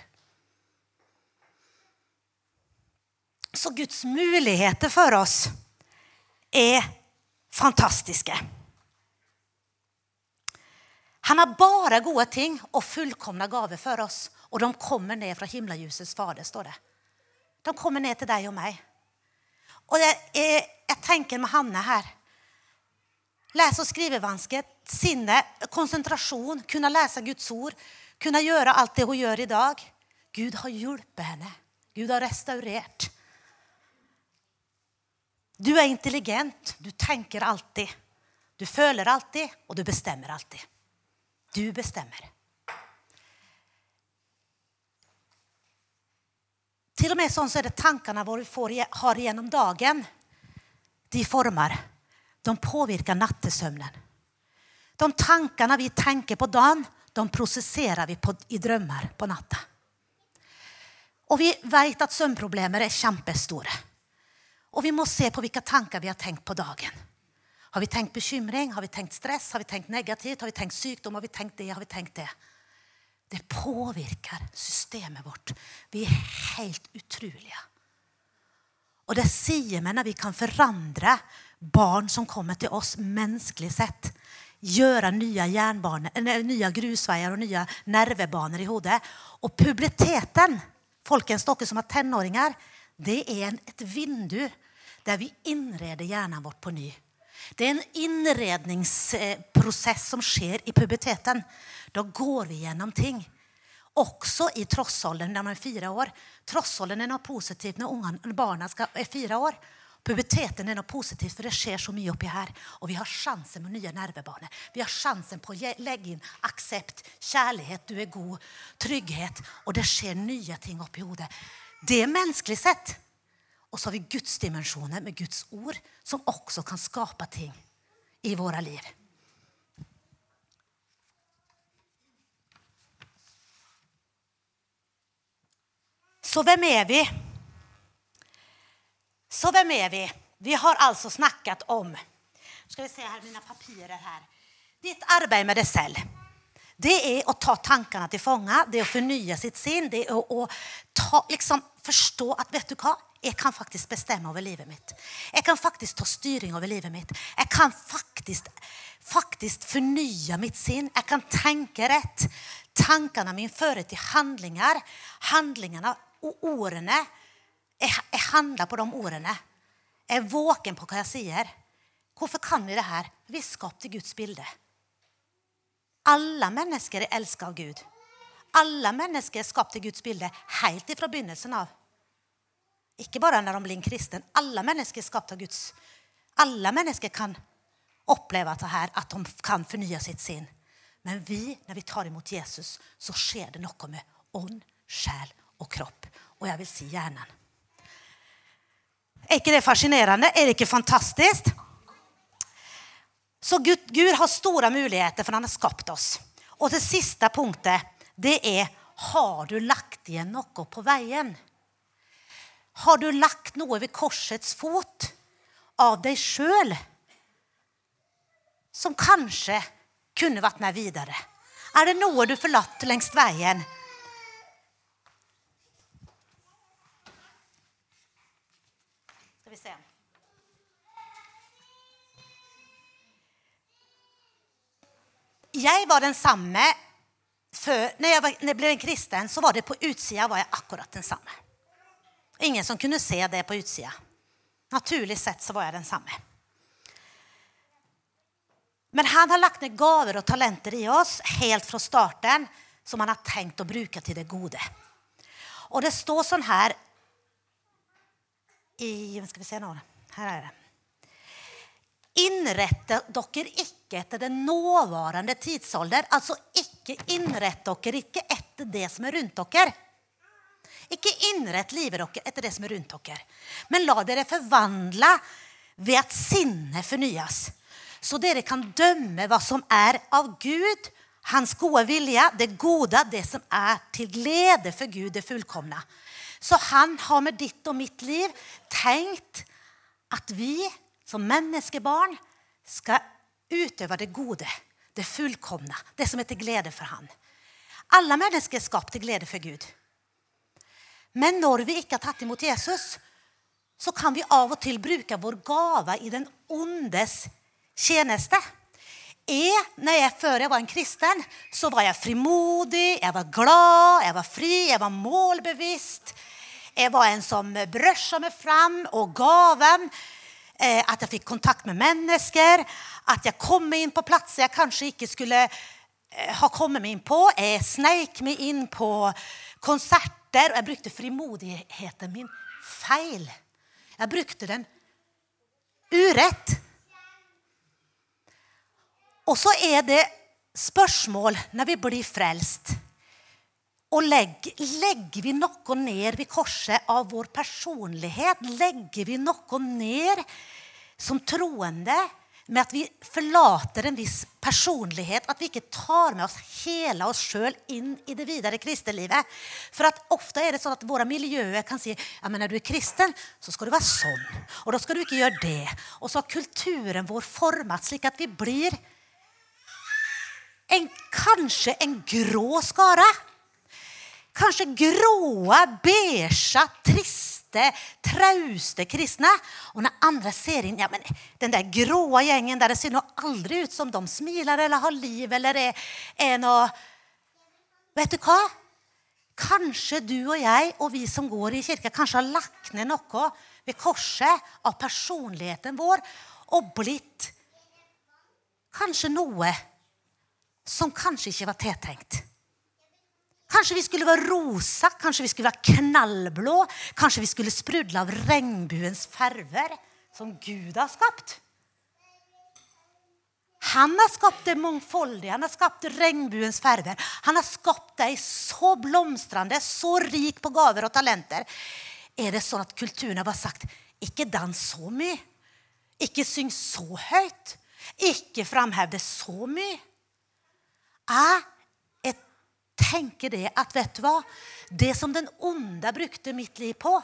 Så Guds muligheter for oss er fantastiske. Han har bare gode ting og fullkomne gaver for oss. Og de kommer ned fra himmeljusets fader, står det. De kommer ned til deg og meg. Og jeg, jeg, jeg tenker med Hanne her Lese- og skrivevansker, sinne, konsentrasjon, kunne lese Guds ord, kunne gjøre alt det hun gjør i dag. Gud har hjulpet henne. Gud har restaurert. Du er intelligent. Du tenker alltid. Du føler alltid, og du bestemmer alltid. Du bestemmer. Til og med sånn så er det tankene våre vi får, har gjennom dagen. De former. De påvirker nattesøvnen. De tankene vi tenker på dagen, de prosesserer vi på, i drømmer på natta. Og vi vet at søvnproblemer er kjempestore. Og vi må se på hvilke tanker vi har tenkt på dagen. Har vi tenkt bekymring? Har vi tenkt stress? Har vi tenkt negativt? Har vi tenkt sykdom? Har vi tenkt det? Har vi tenkt det? Det påvirker systemet vårt. Vi er helt utrolige. Og det sier vi når vi kan forandre barn som kommer til oss menneskelig sett. Gjøre nye, nye grusveier og nye nervebaner i hodet. Og puberteten, folkens, dere som har tenåringer, det er et vindu der vi innreder hjernen vårt på ny. Det er en innredningsprosess som skjer i puberteten. Da går vi gjennom ting. Også i trossalderen når man er fire år. Trossalderen er noe positivt når, barna er fire år. Puberteten er noe positivt, for det skjer så mye oppi her. Og vi har sjansen med nye nervebaner. Vi har sjansen på å legge inn aksept, kjærlighet, du er god, trygghet. Og det skjer nye ting oppi hodet. Det er menneskelig sett. Og så har vi Guds dimensjoner med Guds ord, som også kan skape ting i våre liv. Så hvem er vi? Så hvem er vi? Vi har altså snakket om Skal vi se her, mine papirer her. Ditt arbeid med deg selv. Det er å ta tankene til fange, det er å fornye sitt sinn. Det er å, å ta, liksom, forstå at vet du hva? Jeg kan faktisk bestemme over livet mitt. Jeg kan faktisk ta styring over livet mitt. Jeg kan faktisk, faktisk fornye mitt sinn. Jeg kan tenke rett. Tankene mine fører til handlinger. Handlingene og ordene jeg, jeg handler på de ordene. Jeg er våken på hva jeg sier. Hvorfor kan vi det her? Vi er skapt i Guds bilde. Alle mennesker er elsket av Gud. Alle mennesker er skapt i Guds bilde helt fra begynnelsen av. Ikke bare når de blir en kristen. Alle mennesker er skapt av Guds. Alle mennesker kan oppleve det her, at de kan fornye sitt sinn. Men vi, når vi tar imot Jesus, så skjer det noe med ånd, sjel og kropp. Og jeg vil si hjernen. Er ikke det fascinerende? Er det ikke fantastisk? Så Gud, Gud har store muligheter, for han har skapt oss. Og det siste punktet, det er har du lagt igjen noe på veien? Har du lagt noe ved korsets fot av deg sjøl som kanskje kunne vært med videre? Er det noe du forlatt lengst veien? Vi se. Jeg var den samme før, når jeg, var, når jeg ble en kristen, så var det på utsida var jeg akkurat den samme. Ingen som kunne se det på utsida. Naturlig sett så var jeg den samme. Men han har lagt ned gaver og talenter i oss helt fra starten som han har tenkt å bruke til det gode. Og det står sånn her i Skal vi se nå. Her er det. Innrette dere ikke etter den nåværende tidsalder. Altså ikke innrett dere ikke etter det som er rundt dere. Ikke innrett livet dere etter det som er rundt dere. Men la dere forvandle ved at sinnet fornyes. Så dere kan dømme hva som er av Gud, hans gode vilje, det gode, det som er til glede for Gud, det fullkomne. Så han har med ditt og mitt liv tenkt at vi som menneskebarn skal utøve det gode, det fullkomne, det som er til glede for han. Alle mennesker er skapt til glede for Gud. Men når vi ikke har tatt imot Jesus, så kan vi av og til bruke vår gave i den ondes tjeneste. Jeg, når jeg, før jeg var en kristen, så var jeg frimodig, jeg var glad, jeg var fri, jeg var målbevisst. Jeg var en som brøsja meg fram og gaven. Eh, at jeg fikk kontakt med mennesker. At jeg kom inn på plasser jeg kanskje ikke skulle eh, ha kommet meg inn på. Jeg sneik meg inn på konserter, og jeg brukte frimodigheten min feil. Jeg brukte den urett. Og så er det spørsmål når vi blir frelst. Og legger, legger vi noe ned ved korset av vår personlighet? Legger vi noe ned som troende med at vi forlater en viss personlighet? At vi ikke tar med oss hele oss sjøl inn i det videre kristelivet? For ofte er det sånn at våre miljøer kan si ja, men når du er kristen, så skal du være sånn. Og da skal du ikke gjøre det. Og så har kulturen vår formet slik at vi blir en, kanskje en grå skare. Kanskje gråe, beige, triste, trauste kristne. Og når andre ser inn ja, men Den der gråe gjengen der det ser nå aldri ut som de smiler eller har liv eller er, er noe Vet du hva? Kanskje du og jeg og vi som går i kirka, kanskje har lagt ned noe ved korset av personligheten vår og blitt kanskje noe som kanskje ikke var tiltenkt. Kanskje vi skulle være rosa, kanskje vi skulle være knallblå, kanskje vi skulle sprudle av regnbuens farver. som Gud har skapt. Han har skapt det mangfoldige, han har skapt regnbuens farger. Han har skapt deg så blomstrende, så rik på gaver og talenter. Er det sånn at kulturen har bare sagt ikke dans så mye, ikke syng så høyt, ikke framhev det så mye? Jeg tenker det at vet du hva? Det som den onde brukte mitt liv på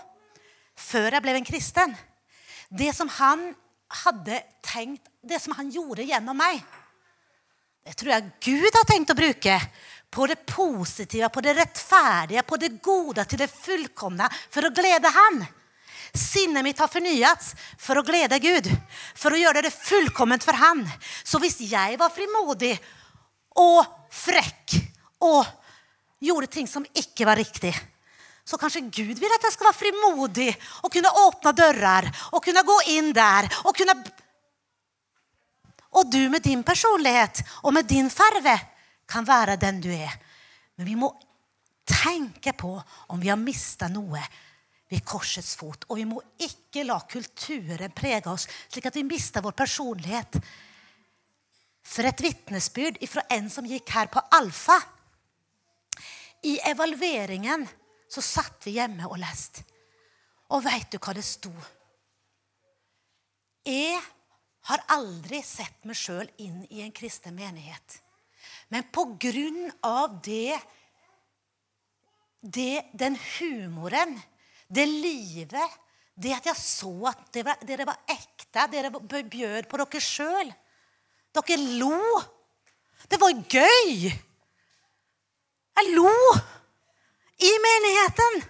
før jeg ble en kristen, det som han hadde tenkt Det som han gjorde gjennom meg, det tror jeg Gud har tenkt å bruke på det positive, på det rettferdige, på det gode, til det fullkomne, for å glede Han. Sinnet mitt har fornyet for å glede Gud, for å gjøre det fullkomment for Han. Så hvis jeg var frimodig og frekk og gjorde ting som ikke var riktig, så kanskje Gud vil at jeg skal være frimodig og kunne åpne dører og kunne gå inn der. Og, kunne... og du med din personlighet og med din farve kan være den du er. Men vi må tenke på om vi har mista noe ved korsets fot. Og vi må ikke la kulturen prege oss slik at vi mister vår personlighet. For et vitnesbyrd fra en som gikk her på Alfa. I evalueringen så satt vi hjemme og leste. Og veit du hva det sto? Jeg har aldri sett meg sjøl inn i en kristen menighet. Men på grunn av det, det Den humoren, det livet, det at jeg så at dere var, dere var ekte, dere bjød på dere sjøl. Dere lo. Det var gøy. Jeg lo i menigheten.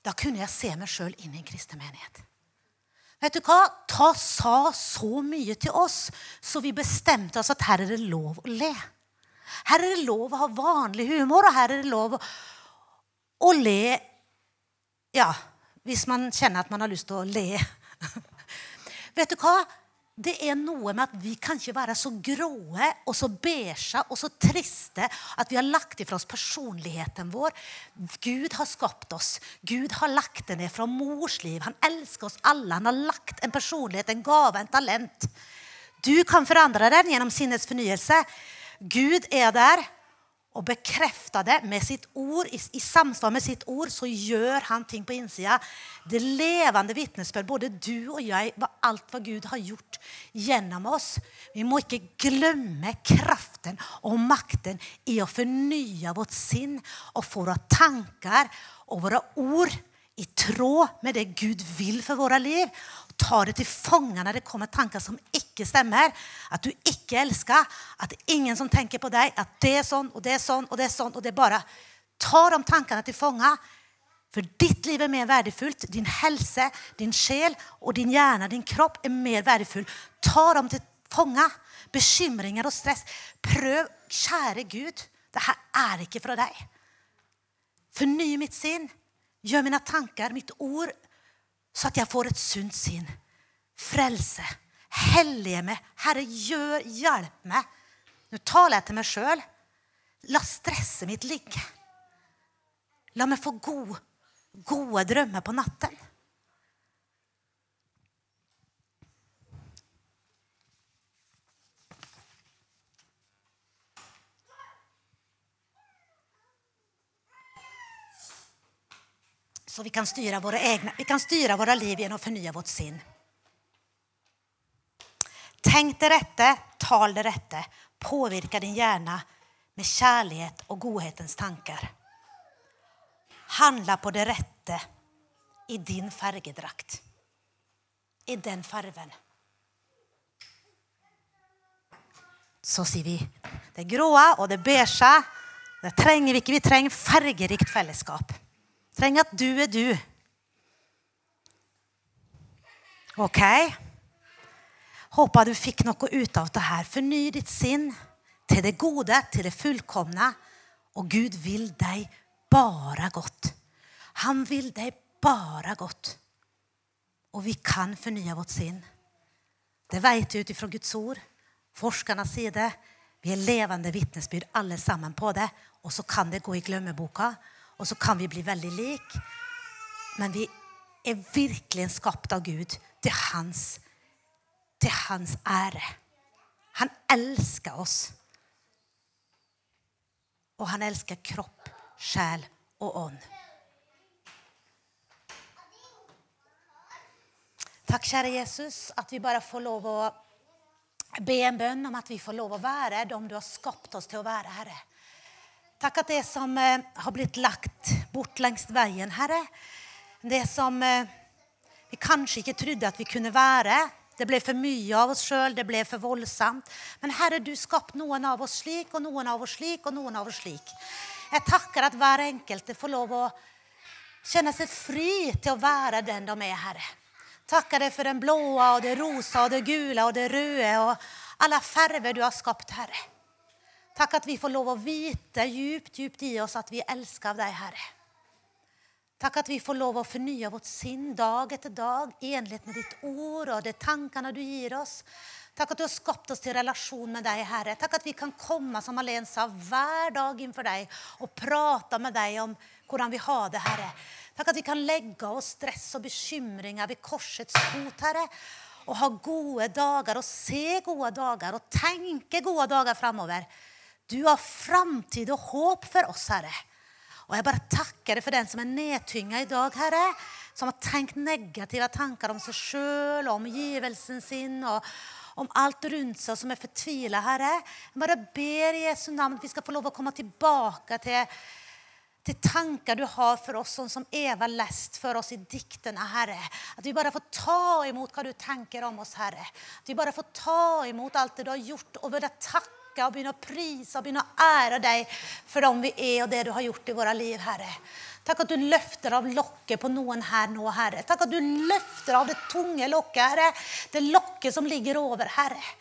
Da kunne jeg se meg sjøl inn i en kristen menighet. Vet du hva? Ta sa så mye til oss, så vi bestemte oss at her er det lov å le. Her er det lov å ha vanlig humor, og her er det lov å le Ja, hvis man kjenner at man har lyst til å le. [laughs] Vet du hva? Det er noe med at vi kan ikke være så gråe og så beige og så triste at vi har lagt ifra oss personligheten vår. Gud har skapt oss. Gud har lagt det ned fra mors liv. Han elsker oss alle. Han har lagt en personlighet, en gave, en talent. Du kan forandre den gjennom sinnets fornyelse. Gud er der og bekrefter det med sitt ord, i, i, samsvar med sitt ord, så gjør han ting på innsida. Det levende vitnesbyrd, både du og jeg, var alt hva Gud har gjort gjennom oss. Vi må ikke glemme kraften og makten i å fornye vårt sinn og få våre tanker og våre ord i tråd med det Gud vil for våre liv ta det til fange når det kommer tanker som ikke stemmer. At du ikke elsker, at det er ingen som tenker på deg, at det er sånn og det er sånn og det er sånn. og det er bare Ta de tankene til fange. For ditt liv er mer verdifullt. Din helse, din sjel og din hjerne, din kropp, er mer verdifull. Ta dem til fange. Bekymringer og stress. Prøv, kjære Gud, det her er ikke fra deg. Forny mitt sinn. Gjør mine tanker, mitt ord, så at jeg får et sunt sinn. Frelse. Hellige meg. Herre, gjør, hjelp meg. Nå taler jeg til meg sjøl. La stresset mitt ligge. La meg få gode, gode drømmer på natten. Så vi kan styre våre, egna, vi kan styre våre liv gjennom å fornye vårt sinn. Tenk det rette, tal det rette. Påvirke din hjerne med kjærlighet og godhetens tanker. Handle på det rette i din fargedrakt. I den farven. Så sier vi det grå og det beige. Det trenger vi ikke. Vi trenger fargerikt fellesskap trenger at du er du. OK? Håper du fikk noe ut av det her. Forny ditt sinn til det gode, til det fullkomne. Og Gud vil deg bare godt. Han vil deg bare godt. Og vi kan fornye vårt sinn. Det vet vi ut ifra Guds ord. Forskerne sier det. Vi er levende vitnesbyrd alle sammen på det. Og så kan det gå i glemmeboka. Og så kan vi bli veldig lik. Men vi er virkelig skapt av Gud til hans, til hans ære. Han elsker oss. Og han elsker kropp, sjel og ånd. Takk, kjære Jesus, at vi bare får lov å be en bønn om at vi får lov å være dem du har skapt oss til å være, Herre. Takk at det som eh, har blitt lagt bort langs veien, Herre, det som eh, vi kanskje ikke trodde at vi kunne være Det ble for mye av oss sjøl, det ble for voldsomt. Men Herre, du skapte noen av oss slik, og noen av oss slik, og noen av oss slik. Jeg takker at hver enkelte får lov å kjenne seg fri til å være den de er, Herre. Takker deg for den blå og det rosa og det gule og det røde og alle farger du har skapt, Herre. Takk at vi får lov å vite djupt, djupt i oss at vi elsker av deg, Herre. Takk at vi får lov å fornye vårt sinn dag etter dag i enlighet med ditt ord og de tankene du gir oss. Takk at du har skapt oss til relasjon med deg, Herre. Takk at vi kan komme som Alen sa, hver dag innenfor deg og prate med deg om hvordan vi har det, Herre. Takk at vi kan legge oss stress og bekymringer ved korsets fot, Herre. Og ha gode dager og se gode dager og tenke gode dager framover. Du har framtid og håp for oss, Herre. Og jeg bare takker deg for den som er nedtynga i dag, Herre. Som har tenkt negative tanker om seg sjøl og omgivelsen sin. og om alt rundt seg som er fortvila, Herre. Jeg bare ber i Jesu navn at vi skal få lov å komme tilbake til, til tanker du har for oss, sånn som Eva lest for oss i diktene, Herre. At vi bare får ta imot hva du tenker om oss, Herre. At vi bare får ta imot alt det du har gjort, og bare takke og begynne å prise og begynne å ære deg for dem vi er, og det du har gjort i våre liv, Herre. Takk at du løfter av lokket på noen her nå, Herre. Takk at du løfter av det tunge lokket, Herre. Det lokket som ligger over, Herre.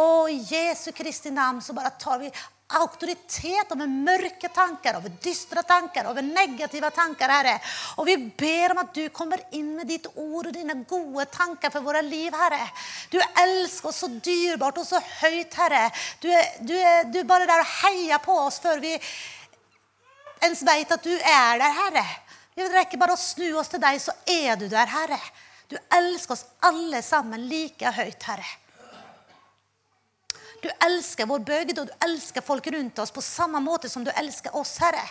Å, Jesu Kristi navn så bare tar vi auktoritet over mørke tanker, over dystre tanker, over negative tanker, Herre. Og vi ber om at du kommer inn med ditt ord og dine gode tanker for våre liv, Herre. Du elsker oss så dyrebart og så høyt, Herre. Du er, du er, du er bare der og heier på oss før vi ens vet at du er der, Herre. Vi rekker bare å snu oss til deg, så er du der, Herre. Du elsker oss alle sammen like høyt, Herre. Du elsker vår bygd, og du elsker folk rundt oss på samme måte som du elsker oss, Herre.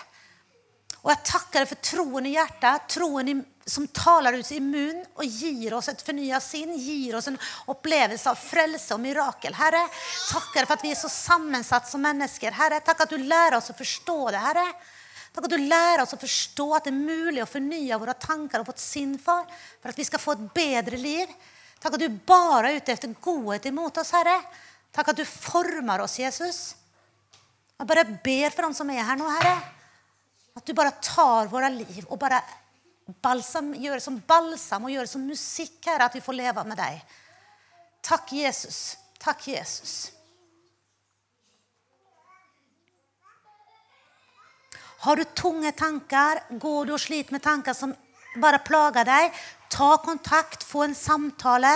Og jeg takker deg for troen i hjertet, troen i, som taler ut i munnen og gir oss et fornya sinn, gir oss en opplevelse av frelse og mirakel. Herre, takker for at vi er så sammensatt som mennesker. Herre, takk at du lærer oss å forstå det, Herre. Takk at du lærer oss å forstå at det er mulig å fornye våre tanker og vårt sinn for, for at vi skal få et bedre liv. Takk at du bare er ute etter godhet imot oss, Herre. Takk at du former oss, Jesus. Jeg bare ber for dem som er her nå, Herre. At du bare tar våre liv og bare balsam, gjør som balsam og gjør det som musikk, Herre, at vi får leve med deg. Takk, Jesus. Takk, Jesus. Har du tunge tanker, går du og sliter med tanker som bare plager deg, ta kontakt, få en samtale.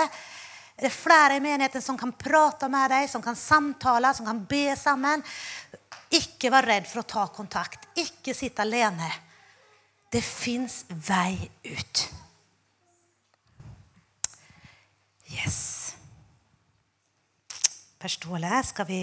Det er flere i menigheten som kan prate med deg, som kan samtale, som kan be sammen. Ikke vær redd for å ta kontakt. Ikke sitte alene. Det fins vei ut. Yes. Per Ståle, skal vi